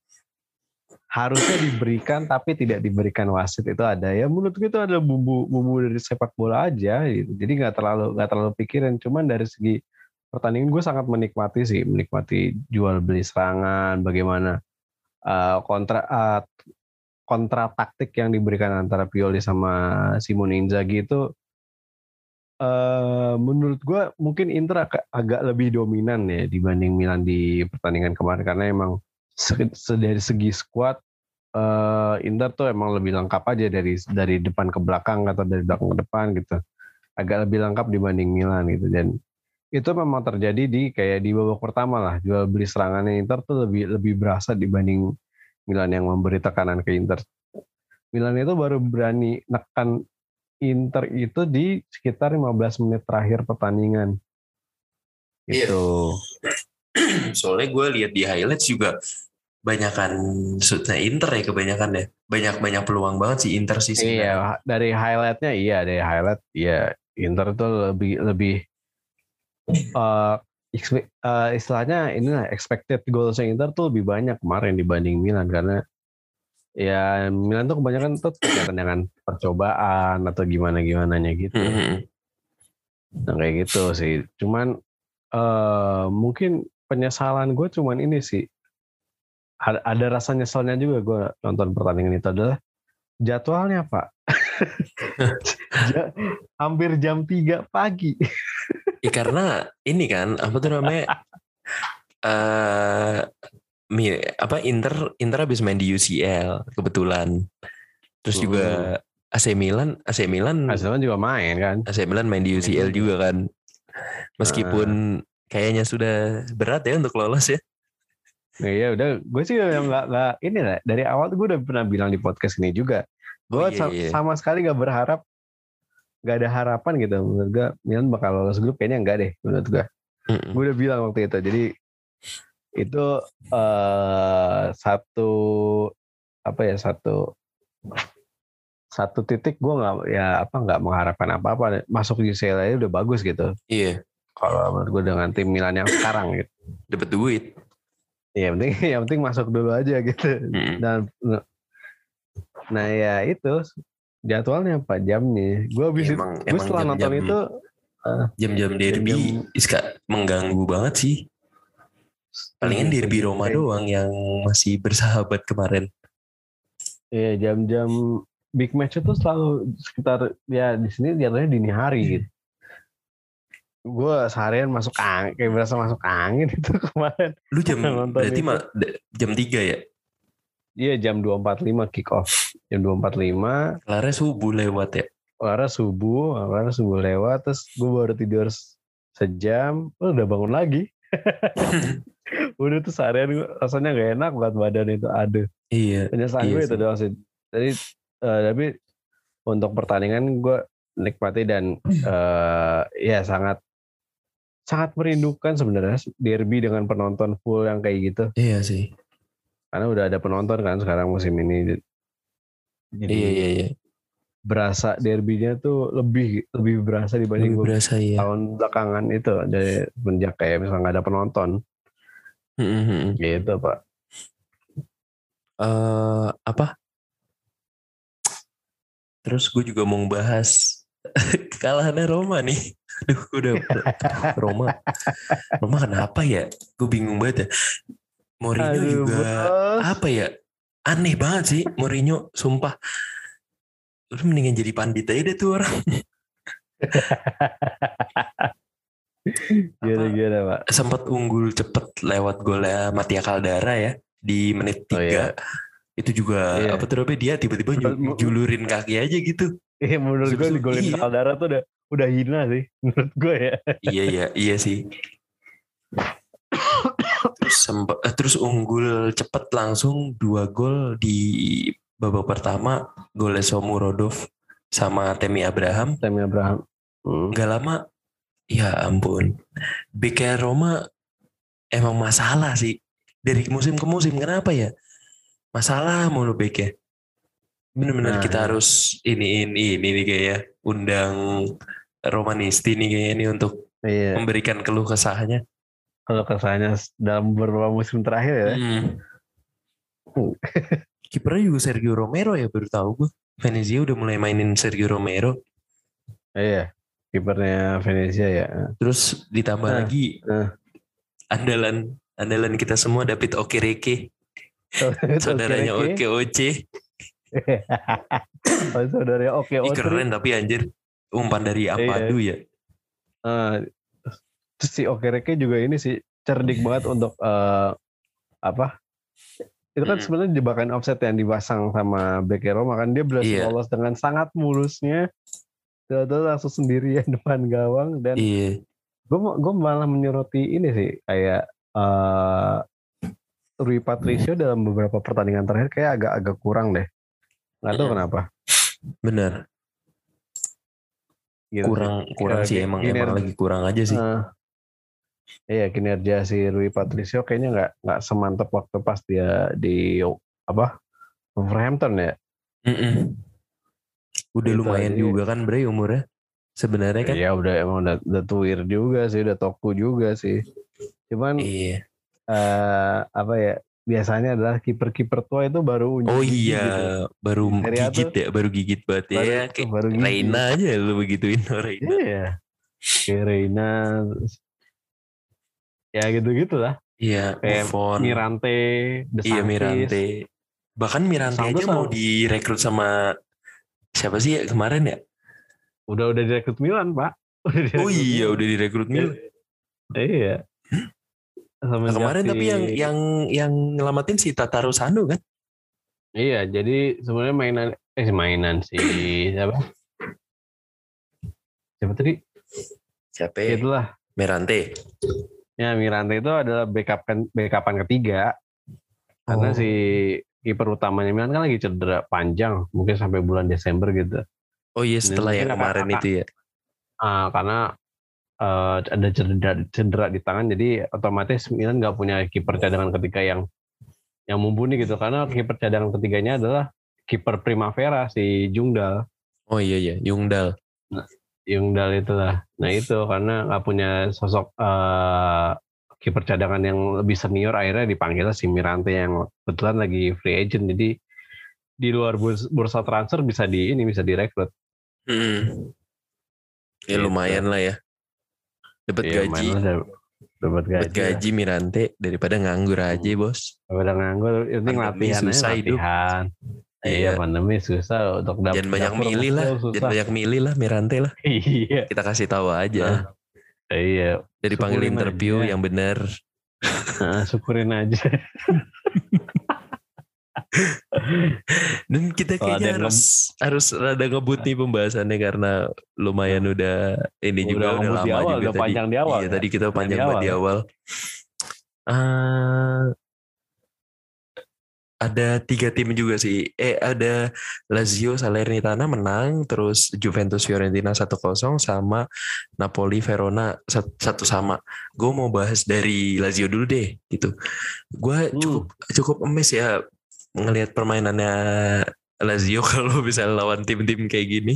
harusnya diberikan tapi tidak diberikan wasit itu ada ya menurut gue itu ada bumbu bumbu dari sepak bola aja gitu. jadi nggak terlalu nggak terlalu pikirin cuman dari segi pertandingan gue sangat menikmati sih menikmati jual beli serangan bagaimana eh, kontra eh, kontra taktik yang diberikan antara Pioli sama Simone Inzaghi itu eh menurut gue mungkin Inter agak, lebih dominan ya dibanding Milan di pertandingan kemarin. Karena emang dari segi squad eh Inter tuh emang lebih lengkap aja dari dari depan ke belakang atau dari belakang ke depan gitu. Agak lebih lengkap dibanding Milan gitu. Dan itu memang terjadi di kayak di babak pertama lah. Jual beli serangannya Inter tuh lebih lebih berasa dibanding Milan yang memberi tekanan ke Inter. Milan itu baru berani nekan Inter itu di sekitar 15 menit terakhir pertandingan. Iya. Gitu. soalnya gue lihat di highlights juga banyakan shootnya Inter ya kebanyakan ya. Banyak-banyak peluang banget sih Inter sih sebenarnya. Iya, dari highlightnya iya, dari highlight iya Inter itu lebih lebih eh eh, istilahnya ini lah expected goalsnya Inter tuh lebih banyak kemarin dibanding Milan karena ya Milan tuh kebanyakan tuh terkait dengan percobaan atau gimana gimana gitu. Mhm. Nah kayak gitu sih. Cuman eh mungkin penyesalan gue cuman ini sih. Ada, ada rasa nyesalnya juga gue nonton pertandingan itu adalah jadwalnya pak. Hampir jam 3 pagi. Ya karena ini kan apa tuh namanya Mi- apa Inter Inter habis main di UCL kebetulan. Terus juga AC Milan AC Milan Hasilnya juga main kan. AC Milan main di UCL juga. juga kan. Meskipun kayaknya sudah berat ya untuk lolos ya. Nah, ya udah, gue sih yang nggak nggak ini lah. Dari awal gue udah pernah bilang di podcast ini juga. Gue Oh, iya, iya. sama sekali gak berharap, gak ada harapan gitu. Menurut gue Milan bakal lolos grup kayaknya enggak deh menurut gue. Mm-mm. Gue udah bilang waktu itu. Jadi itu eh satu apa ya satu satu titik gue nggak ya apa nggak mengharapkan apa-apa masuk di UCL aja udah bagus gitu Iya, kalau menurut gue dengan tim Milan yang sekarang gitu dapat duit. ya yang penting yang penting masuk dulu aja gitu Mm-mm. dan nah ya itu jadwalnya apa jamnya gue emang gue setelah nonton jam-jam itu jam-jam derby jam-jam- Iska mengganggu banget sih. Palingan Setuju, derby setuju. Roma Kayak- doang yang masih bersahabat kemarin. Iya jam-jam big match itu selalu sekitar ya di sini jatuhnya dini hari gitu. Gue seharian masuk angin, kayak berasa masuk angin itu kemarin. Lu jam berarti itu. ma- jam 3 ya? Iya jam 2.45 kick off. Jam 2.45, Kelarnya subuh lewat ya? Lara subuh, Lara subuh lewat, terus gue baru tidur se- sejam, oh, udah bangun lagi. udah tuh seharian gua rasanya gak enak buat badan itu, aduh. Iya. penyesalan Iya gue itu doang sih. Jadi eh, tapi untuk pertandingan gue nikmati dan eh, ya sangat sangat merindukan sebenarnya derby dengan penonton full yang kayak gitu. Iya sih. Karena udah ada penonton kan sekarang musim ini. Jadi Iya iya iya. Berasa derbynya tuh lebih lebih berasa dibanding Lebih berasa ya. tahun belakangan itu dari semenjak kayak misalnya nggak ada penonton gitu pak. eh apa? Terus gue juga mau bahas kekalahannya Roma nih. Aduh, gue udah Roma. Roma kenapa ya? Gue bingung banget ya. Mourinho Aduh, juga bos. apa ya? Aneh banget sih Mourinho, sumpah. Lu mendingan jadi pandit aja deh tuh orang. Gila gila pak. sempat unggul cepet lewat golnya Mattia Caldara ya di menit Oh, 3. iya. Itu juga Iya. apa tuh dia tiba-tiba julurin kaki aja gitu. Iya menurut gue di golin iya. Caldara tuh udah udah hina sih menurut gue ya. iya iya iya sih. terus sempat eh, terus unggul cepet langsung dua gol di babak pertama golnya Somurodov sama Temi Abraham Temi Abraham. Hmm. nggak lama ya ampun BK Roma emang masalah sih dari musim ke musim kenapa ya masalah mulu BK bener-bener Nah, kita iya. harus ini ini ini nih kayak ya, undang Romanisti nih kayaknya ini untuk Iya. memberikan keluh kesahnya Kalau kesannya dalam beberapa musim terakhir ya. Hmm. Kipernya juga Sergio Romero ya baru tahu gue. Venezia udah mulai mainin Sergio Romero. Iya. Kipernya Venezia ya. Terus ditambah Nah, lagi nah. andalan andalan kita semua David Okereke, saudaranya Oke. Oce. oh, saudara oke Otri. keren tapi anjir umpan dari Ampadu ya. Eh, terus si Okereke juga ini sih cerdik banget untuk eh, apa? Itu kan Mm. sebenarnya jebakan offset yang dipasang sama Beke Roma kan dia berhasil Iya. lolos dengan sangat mulusnya. Terus langsung sendirian depan gawang dan Iya. gue gue malah menyoroti ini sih kayak eh Rui Patricio dalam beberapa pertandingan terakhir kayak agak-agak kurang deh. Nggak tahu kenapa. Bener. Gitu Kurang kurang Kayak sih emang emang lagi kurang aja sih. Eh, iya kinerja si Rui Patricio kayaknya nggak nggak semantap waktu pas dia di apa Wolverhampton ya. Mm-mm. Udah Gitu, lumayan jadi- juga kan Bre umurnya. Sebenarnya kan. Iya udah emang udah, udah tuir juga sih, udah toku juga sih. Cuman Iya. eh, apa ya biasanya adalah kiper-kiper tua itu baru unjuk Oh iya, gitu. baru gigit ya, baru gigit banget ya. Baru, ya. Kayak baru gigi. Reina aja lu begituin Reina. Iya. Kayak Reina. Ya gitu-gitu lah. Iya, Kayak Buffon. Mirante, De Iya. Mirante. Bahkan Mirante Santos aja mau sama- direkrut sama siapa sih ya kemarin ya? Udah udah direkrut Milan, Pak. Udah Oh direkrut iya, Milan. udah direkrut Milan. Iya. Nah, kemarin tapi yang yang yang ngelamatin si Tataru Sano kan? Iya, jadi sebenarnya mainan eh mainan si siapa? Siapa tadi? Siapa? ya? Itulah. Mirante. Ya Mirante itu adalah backup kan backupan ketiga Karena Oh. si kiper utamanya Milan kan lagi cedera panjang, mungkin sampai bulan Desember gitu. Oh iya setelah yang kemarin itu ya. Ah, karena eh, ada cedera, cedera di tangan, jadi otomatis Milan nggak punya kiper cadangan ketiga yang yang mumpuni gitu. Karena kiper cadangan ketiganya adalah kiper Primavera si Jungdal. Oh iya iya, Yungdal. Itulah. Nah itu karena nggak punya sosok eh, kiper cadangan yang lebih senior, akhirnya dipanggil si Mirante yang kebetulan lagi free agent. Jadi di luar burs- bursa transfer bisa di ini bisa direkrut. Hmm. Ya Gitu. lumayan lah ya. Dapat Iya, gaji, dapat gaji. lah. gaji Mirante daripada nganggur aja bos. Udah nganggur, Pandemi latihan susah hidup. latihan. Iya, Iya. pandemi susah untuk dapet Jangan banyak milih lah, jangan banyak milih lah Mirante lah. Iya. Kita kasih tahu aja. Iya, Dari panggil interview aja. yang benar. nah, syukurin aja. Dan kita kayaknya harus harus rada ngebut nih pembahasannya karena lumayan udah ini Udah juga udah lama di awal, juga udah tadi. panjang di awal Iya, ya? tadi kita Panjang panjang di banget awal di ya? awal. Ah, ada tiga tim juga sih. Eh ada Lazio Salernitana menang, terus Juventus Fiorentina 1-0 sama Napoli Verona sat- satu sama. Gue mau bahas dari Lazio dulu deh gitu. Gue Hmm. cukup cukup emes ya ngelihat permainannya Lazio kalau bisa lawan tim-tim kayak gini.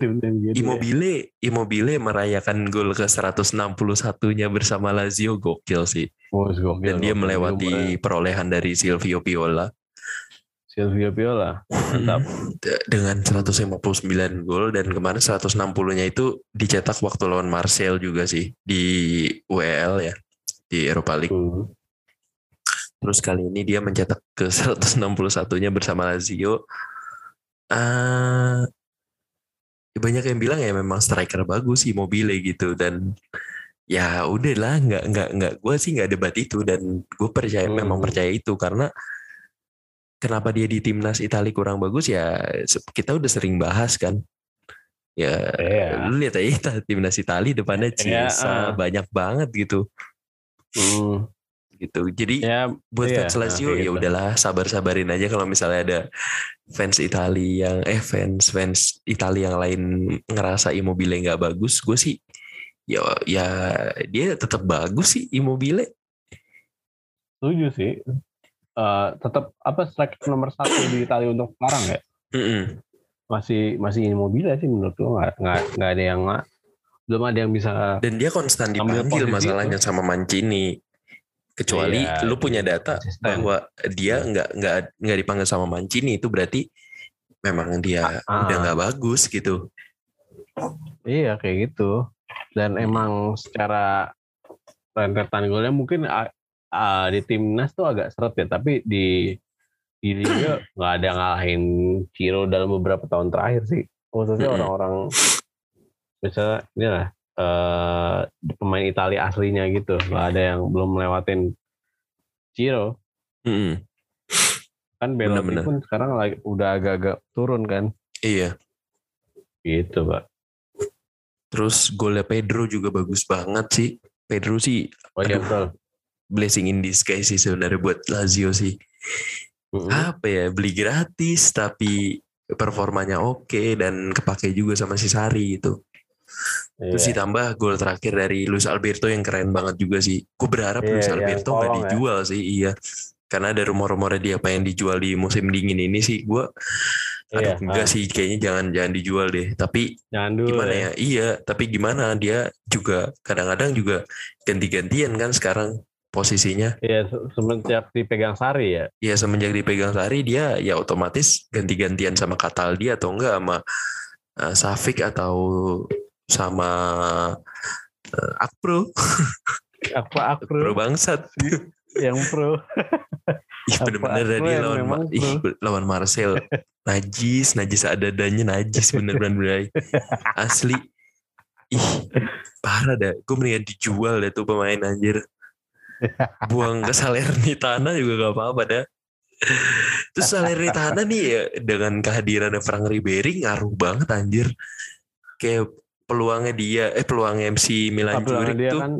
Tim-tim gitu ya. Immobile, Immobile merayakan gol ke 161-nya bersama Lazio gokil sih. Oh, gokil, Dan dia melewati perolehan dari Silvio Piola Silvio Piola. Mantap. Dengan 159 gol dan kemarin 160-nya itu dicetak waktu lawan Marcel juga sih di WL ya di Eropa League. Terus kali ini dia mencetak ke 161-nya bersama Lazio. Ah, banyak yang bilang ya memang striker bagus Immobile gitu dan ya udahlah nggak nggak nggak gue sih nggak debat itu dan gue percaya Hmm. memang percaya itu karena kenapa dia di timnas Italia kurang bagus ya kita udah sering bahas kan ya Iya. lu lihat aja timnas Italia depannya Iya, Ciesa ah. banyak banget gitu Hmm. gitu jadi Ya, buat Iya, fans Lazio kayak ya gitu. udahlah sabar-sabarin aja kalau misalnya ada fans Italia yang eh fans fans Italia yang lain ngerasa Immobile nggak bagus gue sih ya ya dia tetap bagus sih Immobile setuju sih. Eh, tetap apa striker nomor satu di Italia untuk sekarang ya? Mm-mm. Masih masih Immobile sih menurut gua nggak nggak nggak ada yang belum ada yang bisa dan dia konstan dipanggil masalahnya sama Mancini kecuali Iya, lu punya data konsisten. bahwa dia nggak nggak nggak dipanggil sama Mancini itu berarti memang dia Ah. udah nggak bagus gitu Iya kayak gitu. Dan emang secara rentetan golnya mungkin ah, ah, di timnas tuh agak seret ya, tapi di di liga nggak ada ngalahin Ciro dalam beberapa tahun terakhir sih. Khususnya orang-orang misalnya ini lah eh, pemain Italia aslinya gitu, nggak ada yang belum melewatin Ciro. Mm-mm. Kan Belotti pun sekarang lagi udah agak-agak turun kan, iya gitu pak. Terus golnya Pedro juga bagus banget sih. Pedro sih Oh iya Aduh. blessing in disguise sih sebenarnya buat Lazio sih. Mm-mm. Apa ya beli gratis tapi performanya oke dan kepake juga sama si Sari gitu. Terus Iya. ditambah gol terakhir dari Luis Alberto yang keren banget juga sih. Gue berharap Iya, Luis yang Alberto nggak ya. dijual sih, iya. Karena ada rumor-rumornya dia pengen dijual di musim dingin ini sih. Gue, aduh Iya, enggak ah. sih, kayaknya jangan jangan dijual deh. Tapi dulu gimana ya. ya? Iya, tapi gimana dia juga kadang-kadang juga ganti-gantian kan sekarang posisinya. Iya, se- semenjak dipegang Sari ya. Ya semenjak dipegang Sari dia ya otomatis ganti-gantian sama Cataldi atau enggak sama uh, Safik atau sama uh, Akpro, Apa Akpro Akro bangsat. yang pro. Ih bener-bener yang lawan Ma- ih, lawan Marcel. Najis, najis adanya najis bener-bener asli. Ih, parah dah. Gue mendingan dijual deh tuh pemain anjir. Buang ke Salernitana juga gak apa-apa dah. Terus Salernitana nih ya dengan kehadiran Frank Ribery ngaruh banget anjir. Kayak peluangnya dia, eh peluangnya MC Milan Juric dia tuh kan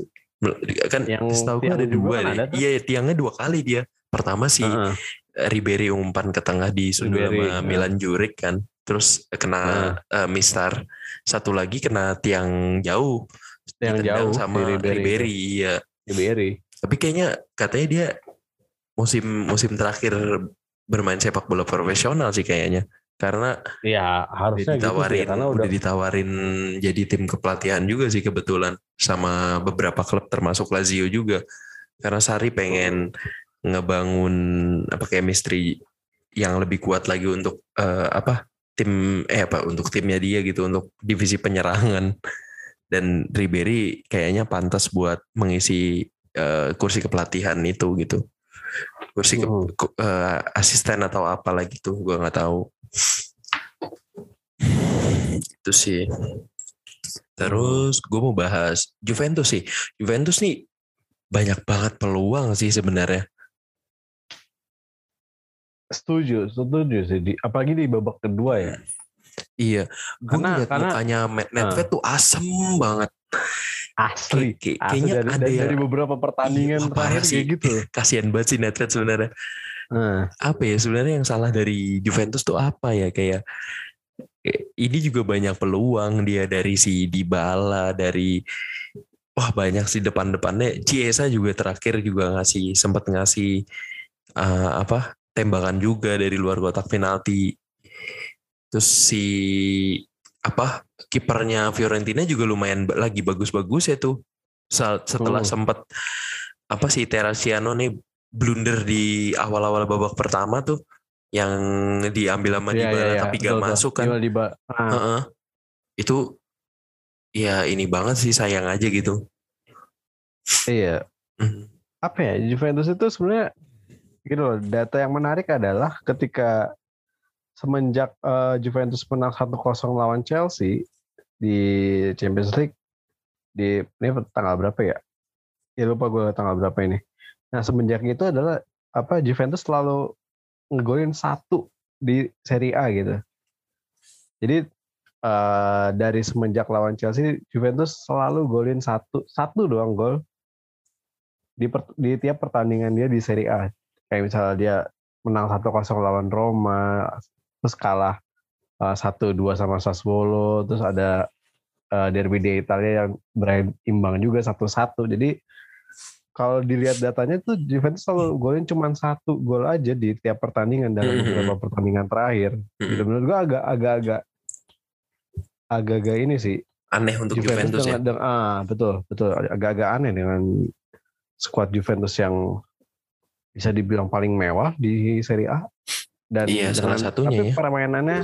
kan Yang setahu gue ada tiang dua kan deh. ada. Iya tiangnya dua kali dia. Pertama si Heeh. Ribery umpan ke tengah di sudut sama ya. Milan Juric kan. Terus kena eh, mistar. Satu lagi kena tiang jauh. Yang Ditendang jauh sama Ribery. Ribery. Iya. Ribery. Tapi kayaknya katanya dia musim musim terakhir bermain sepak bola profesional sih kayaknya. Karena Ya harusnya gitu sih ditawarin, karena udah udah ditawarin jadi tim kepelatihan juga sih kebetulan sama beberapa klub termasuk Lazio juga. Karena Sari pengen ngebangun apa chemistry yang lebih kuat lagi untuk eh, apa tim eh apa untuk timnya dia gitu untuk divisi penyerangan dan Ribery kayaknya pantas buat mengisi eh, kursi kepelatihan itu gitu kursi ke- Hmm. ku- eh, asisten atau apa lagi tuh gua nggak tahu. Itu sih. Terus gue mau bahas Juventus sih. Juventus nih banyak banget peluang sih sebenarnya. Setuju, setuju sih. Di, apalagi di babak kedua ya. iya. Gue Karena- ngeliat karena- mukanya Matt Nedved tuh asem banget Asli. Kayak- Asli kayaknya dari, ada dari, yang dari beberapa pertandingan Iya, terakhir sih. kayak gitu. kasihan banget sih Nedved sebenarnya Nah, apa ya sebenarnya yang salah dari Juventus tuh apa ya kayak ini juga banyak peluang dia dari si Dybala dari wah banyak sih depan-depannya Ciesa juga terakhir juga ngasih sempat ngasih eh, apa tembakan juga dari luar kotak penalti terus si apa kipernya Fiorentina juga lumayan lagi bagus-bagus ya tuh setelah Hmm. sempat apa sih Terasiano nih blunder di awal-awal babak pertama tuh yang diambil sama iya, Dybala iya, iya. tapi gak Betul, masuk kan. Ah, Heeh. itu ya ini banget sih sayang aja gitu iya. Hmm. Apa ya? Juventus itu sebenarnya gitu loh. Data yang menarik adalah ketika semenjak eh, Juventus menang 1-0 lawan Chelsea di Champions League di ini tanggal berapa ya? Ya lupa gue tanggal berapa ini. Nah semenjak itu adalah apa Juventus selalu ngegolin satu di Serie A gitu. Jadi eh, dari semenjak lawan Chelsea Juventus selalu golin satu satu doang gol di, per- di tiap pertandingan dia di Serie A. Kayak misalnya dia menang 1-0 lawan Roma, terus kalah eh, 1-2 sama Sassuolo, terus ada eh, derby di Italia yang berakhir imbang juga 1-1. Jadi kalau dilihat datanya tuh Juventus selalu golin cuma satu gol aja di tiap pertandingan dalam Mhm. beberapa pertandingan terakhir. Gitu. Hmm. Menurut gua agak agak-agak agak-agak ini sih aneh untuk Juventus, ya dengan, dengan- ah betul betul agak-agak aneh dengan skuad Juventus yang bisa dibilang paling mewah di Serie A dan Iya, salah dengan- satunya tapi ya. permainannya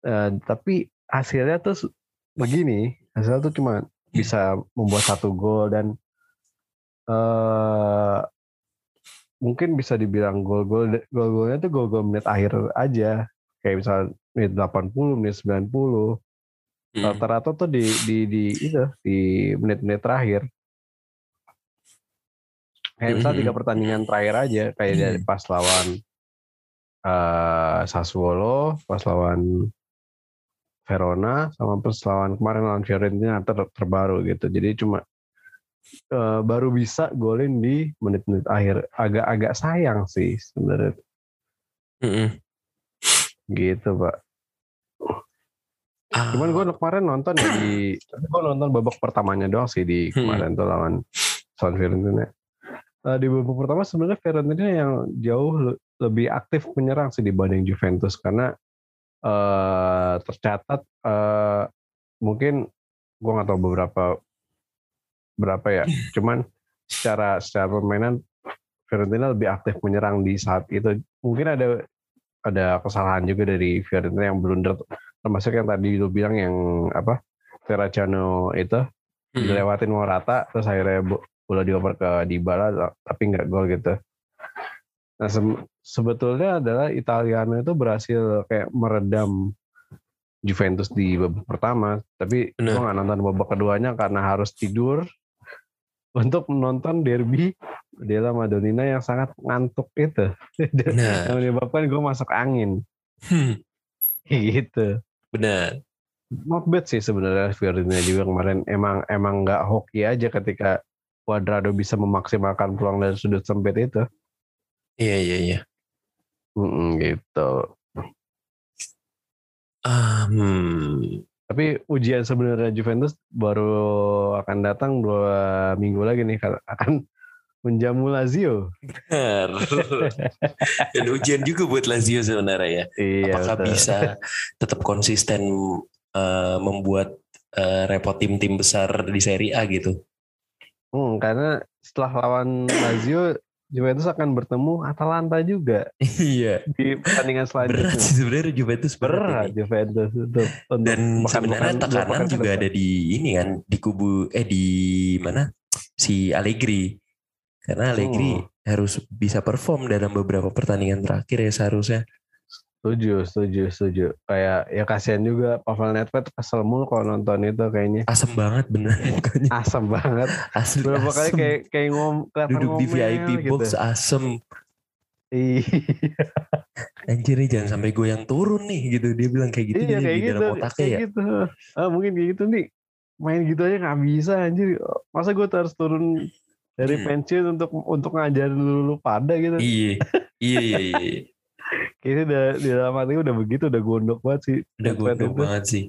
eh, tapi hasilnya tuh begini hasilnya tuh cuma bisa membuat satu gol dan eh mungkin bisa dibilang gol-gol gol-golnya tuh gol-gol menit akhir aja. Kayak misal menit 80 menit 90 Hmm. rata-rata tuh di di di itu di menit-menit terakhir. Kayak misal tiga pertandingan terakhir aja kayak dari pas lawan eh Sassuolo pas lawan Verona sama pas lawan kemarin lawan Fiorentina ter- terbaru gitu jadi cuma eh, baru bisa golin di menit-menit akhir agak-agak sayang sih sebenarnya Mm-mm. gitu pak Ah, Cuman gue kemarin nonton ya di, gue nonton babak pertamanya doang sih di Hmm. kemarin tuh lawan lawan Fiorentina. Eh, di babak pertama sebenarnya Fiorentina yang jauh lebih aktif menyerang sih dibanding Juventus karena eh tercatat eh mungkin gue nggak tahu beberapa berapa ya. Cuman secara secara permainan Fiorentina lebih aktif menyerang di saat itu. Mungkin ada ada kesalahan juga dari Fiorentina yang blunder termasuk yang tadi lu bilang yang apa Terracciano itu mm-mm. dilewatin Morata terus akhirnya bo- bola dioper ke Dybala tapi nggak gol gitu. Nah se- sebetulnya adalah Italiano itu berhasil kayak meredam Juventus di babak pertama, tapi gue nggak nonton babak keduanya karena harus tidur untuk menonton derby Della Madonnina yang sangat ngantuk itu, benar yang menyebabkan gue masuk angin, Hmm, gitu. benar not bad sih sebenarnya Fiorentina juga kemarin. Emang emang nggak hoki aja ketika Cuadrado bisa memaksimalkan peluang dari sudut sempit itu. Iya iya iya. Mm-mm, gitu. Hmm. Tapi ujian sebenarnya Juventus baru akan datang dua minggu lagi nih akan menjamu Lazio. Benar. Dan ujian juga buat Lazio sebenarnya ya. Iya. Apakah betul. bisa tetap konsisten eh, membuat eh, repot tim-tim besar di Serie A gitu? Hmm, karena setelah lawan Lazio, Juventus akan bertemu Atalanta juga Iya. di pertandingan Berat selanjutnya. sih sebenarnya Juventus berat, Berat ini. Juventus untuk, untuk Dan sebenarnya tekanan juga ada di ini kan di kubu eh di mana si Allegri. Karena Allegri Hmm. harus bisa perform dalam beberapa pertandingan terakhir ya seharusnya. Setuju, setuju, setuju. Kayak ya kasihan juga Pavel Nedved kesel mulu kalau nonton itu kayaknya. Asem banget bener mukanya. Asam banget. Asli Berapa kali asem. kayak kayak ngom duduk di ngomel VIP gitu. box asem. Iya, Anjir nih jangan sampai gue yang turun nih gitu. Dia bilang kayak gitu iya dia kayak di gitu, dalam otaknya kayak ya. gitu. Ah, mungkin kayak gitu nih. Main gitu aja nggak bisa anjir. Masa gue harus turun dari Hmm. pensiun untuk untuk ngajarin lu, lu pada gitu. Iya. Iya iya iya. Kayaknya udah di dalam hati udah begitu, udah gondok banget sih. Udah gondok itu. banget sih.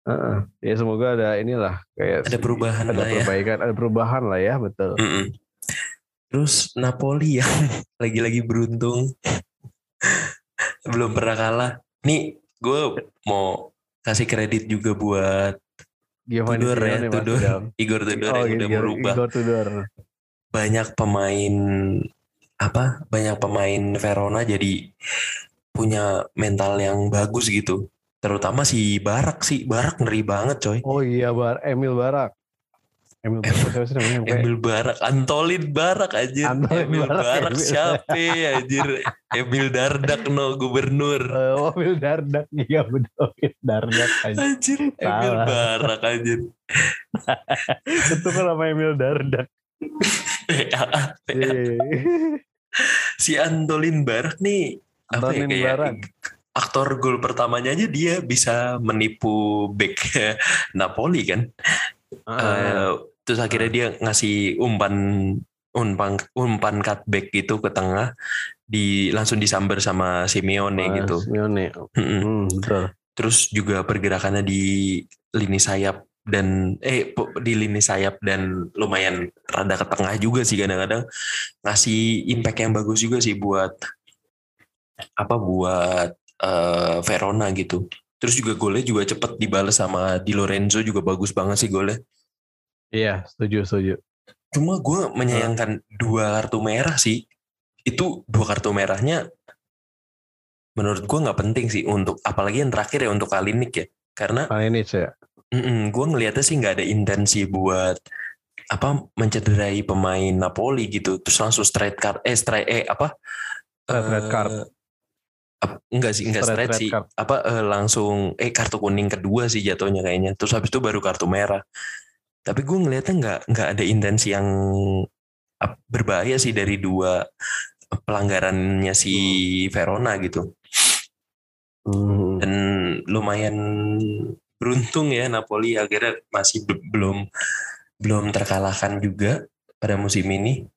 Heeh. Ya semoga ada inilah kayak Ada perubahan ada lah ya. perbaikan, ada perubahan lah ya, betul. Mm-mm. Terus Napoli yang lagi-lagi beruntung belum pernah kalah. Nih gue mau kasih kredit juga buat Giovanni Tudor ya, Tudor. Igor Tudor Oh, yang udah Igor- merubah Igor Tudor. banyak pemain apa banyak pemain Verona jadi punya mental yang bagus gitu. Terutama si Barak sih, Barak ngeri banget coy. Oh iya, Bar Emil Barak. Emil Barak siapa sih namanya? Kayak- Emil Barak, Antolin Barak anjir. Antolin Emil Barak, Barak, Emil. siapa anjir? Emil Dardak no gubernur. Eh, oh, Emil Dardak. Iya betul, Emil Dardak. anjir. Anjir, Emil Salah. Barak anjir. Itu kan nama Emil Dardak. Si Antolin Barak nih apa ya Antolin kayak Barak. aktor gol pertamanya aja dia bisa menipu back Napoli kan. Ah, Eh, terus akhirnya dia ngasih umpan umpan umpan cutback gitu ke tengah di langsung disamber sama Simeone Mas gitu. Simeone. Hmm, betul. Terus juga pergerakannya di lini sayap dan eh di lini sayap dan lumayan rada ke tengah juga sih kadang-kadang ngasih impact yang bagus juga sih buat apa buat eh, Verona gitu. Terus juga golnya juga cepet dibalas sama Di Lorenzo juga bagus banget sih golnya. Iya, setuju, setuju. Cuma gue menyayangkan dua kartu merah sih. Itu dua kartu merahnya menurut gue nggak penting sih untuk apalagi yang terakhir ya untuk Kalinik ya. Karena Kalinic ya. Gue ngelihatnya sih nggak ada intensi buat apa mencederai pemain Napoli gitu. Terus langsung straight card eh straight eh apa? Red Eh, card. enggak sih, enggak Straight straight, sih. card. Apa eh, langsung eh kartu kuning kedua sih jatuhnya kayaknya. Terus habis itu baru kartu merah. Tapi gue ngelihatnya nggak nggak ada intensi yang berbahaya sih dari dua pelanggarannya si Verona gitu. Hmm. Dan lumayan beruntung ya Napoli akhirnya masih be- belum belum terkalahkan juga pada musim ini.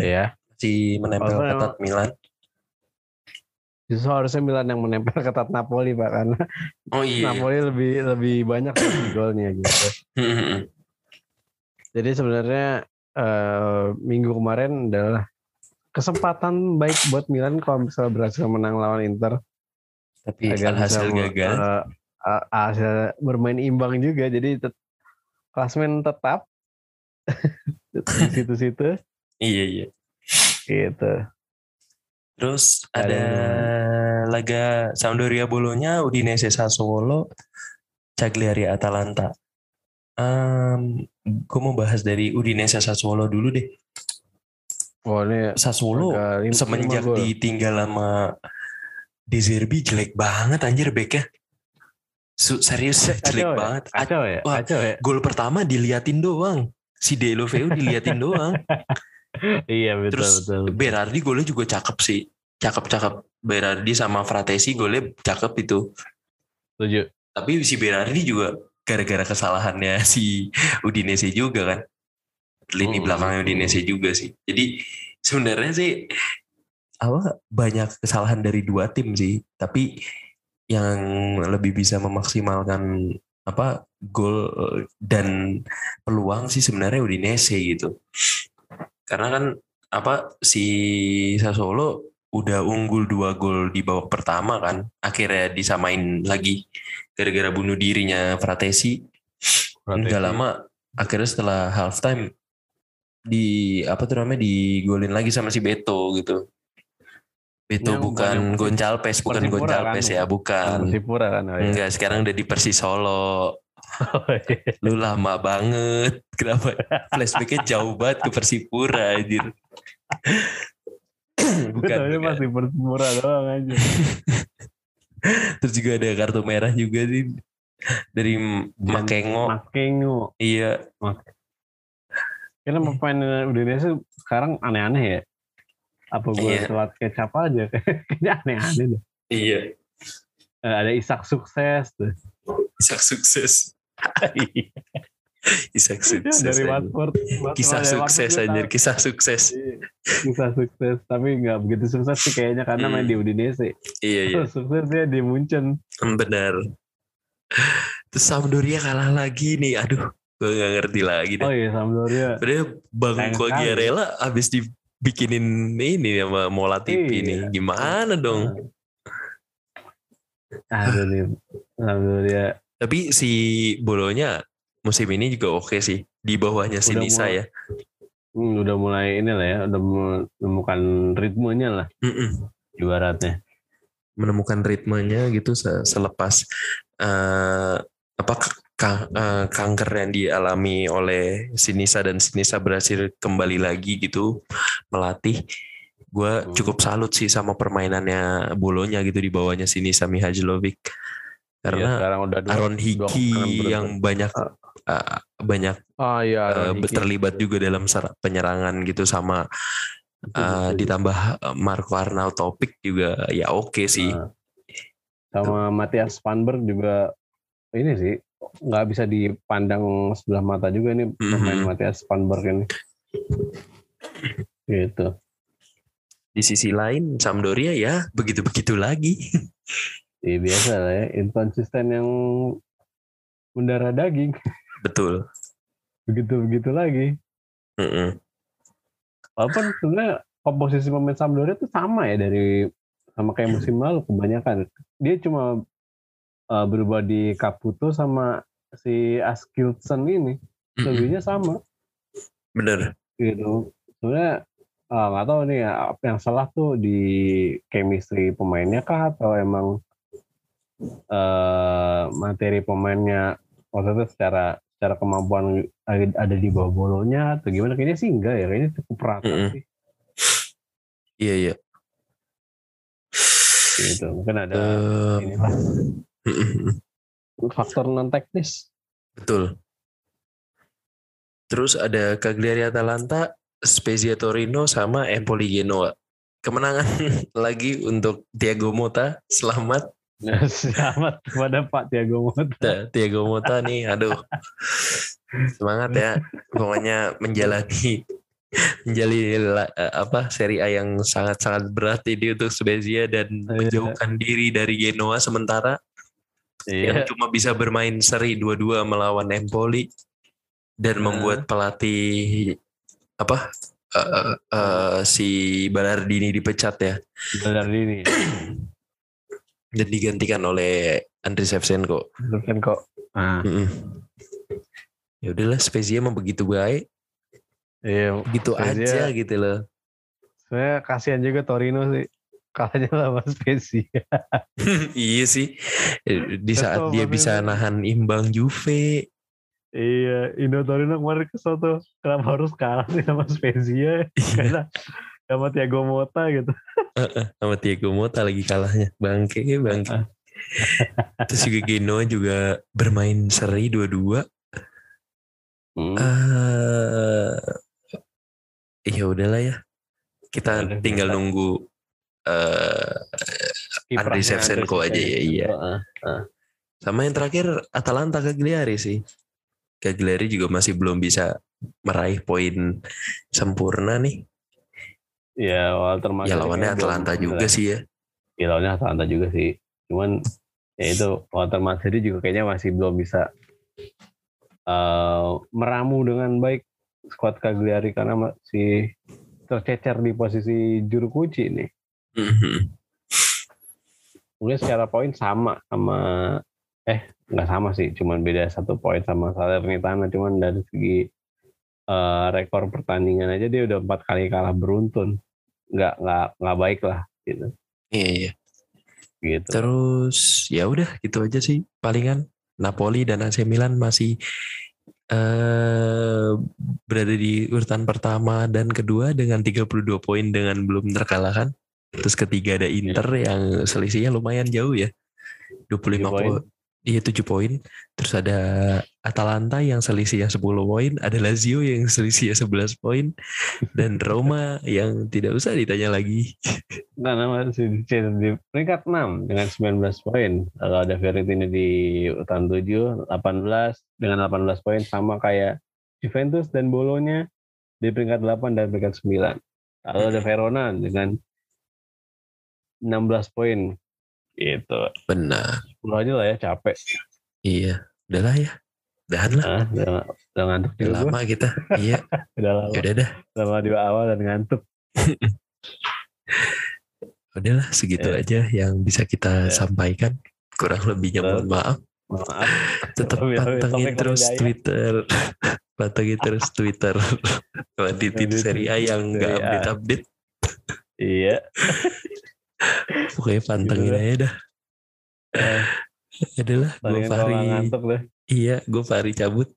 Iya. Masih menempel Kalau ketat Milan. Justru harusnya Milan yang menempel ketat Napoli Pak karena Oh iya. Napoli lebih lebih banyak golnya gitu. Jadi sebenarnya eh, minggu kemarin adalah kesempatan baik buat Milan kalau misalnya berhasil menang lawan Inter. Tapi Agar hasil gagal. eh, eh, hasil bermain imbang juga. Jadi tet- klasmen tetap di situ-situ Iya iya. gitu. Terus Ada ada laga Sampdoria Bolonya, Udinese Sassuolo, Cagliari Atalanta. Um, gue mau bahas dari Udinese Sassuolo dulu deh. Oh ini Sassuolo semenjak ditinggal sama De Zerbi jelek banget anjir backnya. Su- serius jelek Kacau ya? banget. A- Kacau ya? Wah. Kacau ya? Gol pertama diliatin doang. Si Deulofeu diliatin doang. Iya betul Terus betul. betul. Berardi golnya juga cakep sih. Cakep-cakep. Berardi sama Fratesi golnya cakep itu. Setuju. Tapi si Berardi juga gara-gara kesalahannya si Udinese juga kan. lini Hmm. belakangnya Udinese juga sih. Jadi sebenarnya sih apa banyak kesalahan dari dua tim sih, tapi yang lebih bisa memaksimalkan apa gol dan peluang sih sebenarnya Udinese gitu. Karena kan apa si Sassuolo udah unggul dua gol di babak pertama kan, akhirnya disamain lagi gara-gara bunuh dirinya Fratesi. Nggak lama akhirnya setelah halftime di apa tuh namanya digolin lagi sama si Beto gitu. Beto Yang bukan Goncalves, bukan Goncalves kan? ya, bukan. Persipura kan. oh iya. Enggak, sekarang udah di Persis Solo. Oh, iya. Lu lama banget. Kenapa flashbacknya jauh banget ke Persipura anjir. Bukan, bukan. masih Persipura doang aja. Terus juga ada kartu merah juga sih dari Makengo. Makengo. Iya, Karena pemain Udinese sekarang aneh-aneh ya. Apa gue Iya. telat kecap aja. Kayaknya aneh-aneh deh. iya. Eh, ada Isak sukses tuh. Isak sukses. Isak Ya, sukses. dari. Watford. Kisah sukses anjir, kisah sukses. Iya, Kisah sukses. Tapi nggak begitu sukses sih kayaknya karena main Hmm. di Udinese. Iya, iya. Sukses dia di Munchen. Benar. Terus Sampdoria kalah lagi nih. Aduh, gue gak ngerti lagi deh. Oh iya Sampdoria. Padahal Bang Sayang Quagliarella abis dibikinin ini sama Mola TV Iya. nih. Gimana dong? Aduh. Sampdoria. Tapi si Bolonya musim ini juga oke sih. Di bawahnya Udah Sinisa mulai- ya. Hmm, udah mulai ini lah ya. Udah menemukan ritmenya lah. Mm-mm. Ibaratnya. Menemukan ritmenya gitu se- selepas eh, apa kanker yang dialami oleh Sinisa dan Sinisa berhasil kembali lagi gitu melatih. Gue Hmm. cukup salut sih sama permainannya Bolonya gitu di bawahnya Sinisa Mihajlovic. Iya, Karena sekarang udah dua, Aaron Hickey yang banyak uh, banyak Ah iya. uh, terlibat juga dalam penyerangan gitu sama uh, ditambah uh, Marco Arnautovic juga ya oke sih. Nah, sama Matthias Spanberg juga ini sih nggak bisa dipandang sebelah mata juga nih pemain Mhm. Matthias Spanberg ini. Gitu. Di sisi lain Sampdoria ya begitu-begitu lagi. Iya biasa lah ya, inkonsisten yang mendarah daging. Betul. Begitu-begitu lagi. Mm-mm. Walaupun sebenarnya komposisi pemain Sampdoria itu sama ya dari sama kayak musim lalu kebanyakan. Dia cuma uh, berubah di Caputo sama si Askildsen ini. Lebihnya sama. Bener. gitu sebenarnya ah, nggak tahu nih ya, apa yang salah tuh di chemistry pemainnya kah atau emang eh, materi pemainnya maksudnya secara secara kemampuan ada di bawah bolonya atau gimana kayaknya sih enggak ya kayaknya cukup rata Mm-mm. sih Iya iya. gitu mungkin ada Eh, inilah mm-mm. Faktor non teknis Betul. Terus ada Cagliari Atalanta, Spezia Torino sama Empoli Genoa. Kemenangan lagi untuk Thiago Motta. Selamat Nah, selamat kepada Pak Tiago Mota Da- Thiago Motta nih. Aduh. Semangat ya. Pokoknya menjalani menjalani la- eh, apa Serie A yang sangat-sangat berat ini untuk Spezia dan Iya. menjauhkan diri dari Genoa sementara yang iya cuma bisa bermain seri dua-dua melawan Empoli dan Nah. membuat pelatih apa eh, eh, si Balardini dipecat ya dari ini dan digantikan oleh Andriy Shevchenko. Kan kok nah, Mm-mm. Ya udahlah Spezia mah begitu baik, iya gitu Spezia- aja gitu loh. saya kasihan juga Torino sih kalahnya lawan Spezia iya sih. Eh, Di Kesel saat dia bisa nahan imbang Juve, Iya, Indo Torino kemarin kesel tuh. Kenapa harus kalah sih sama Spezia? Karena sama Thiago Motta gitu. sama Thiago Motta lagi kalahnya. Bangke, bangke. Terus juga Genoa juga bermain seri dua-dua. Hmm. eh ya udahlah ya. Kita tinggal nunggu Kiprahnya Andriy Shevchenko aja ya, iya. Sama yang terakhir Atalanta Cagliari sih. Cagliari juga masih belum bisa meraih poin sempurna nih. Ya Walter Mazzarri Ya lawannya Atalanta juga sih ya. Ya lawannya Atalanta juga sih. Cuman ya itu Walter Mazzarri juga kayaknya masih belum bisa eh, meramu dengan baik skuad Cagliari karena masih tercecer di posisi juru kunci nih. Mhm. Mungkin secara poin sama sama eh nggak sama sih, cuman beda satu poin sama Salernitana, cuman dari segi eh, rekor pertandingan aja dia udah empat kali kalah beruntun, nggak nggak nggak baik lah gitu. Iya iya. gitu. Terus ya udah gitu aja sih palingan Napoli dan AC Milan masih eh berada di urutan pertama dan kedua dengan 32 poin dengan belum terkalahkan. Terus ketiga ada Inter yang selisihnya lumayan jauh ya. 25 Tujuh poin. Iya 7 poin. Terus ada Atalanta yang selisihnya 10 poin, ada Lazio yang selisihnya 11 poin dan Roma yang tidak usah ditanya lagi. Karena masih di, di peringkat 6 dengan 19 poin. Lalu ada Fiorentina di urutan 7, 18 dengan 18 poin sama kayak Juventus dan Bolonya di peringkat 8 dan peringkat 9. Lalu ada Verona dengan 16 poin. Gitu. Benar. 10 aja lah ya capek. Iya. Udahlah ya. Udahan lah. Nah, udah, udah ngantuk Udah juga. gua. lama kita. Iya. Udah lama. Ya udah dah. Lama di awal dan ngantuk. Udahlah segitu Ya. aja yang bisa kita Ya. sampaikan. Kurang lebihnya Ya. mohon maaf. Maaf. Tetap pantengin terus lebih Twitter. pantengin terus Twitter. Lanjutin Lanjutin seri A yang nggak A. update-update. Iya. Pokoknya pantengin Gitu aja dah. Eh, Adalah gue Fahri. Iya, gue Fahri cabut.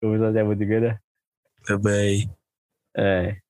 Gue bisa cabut juga dah. Bye-bye. Eh.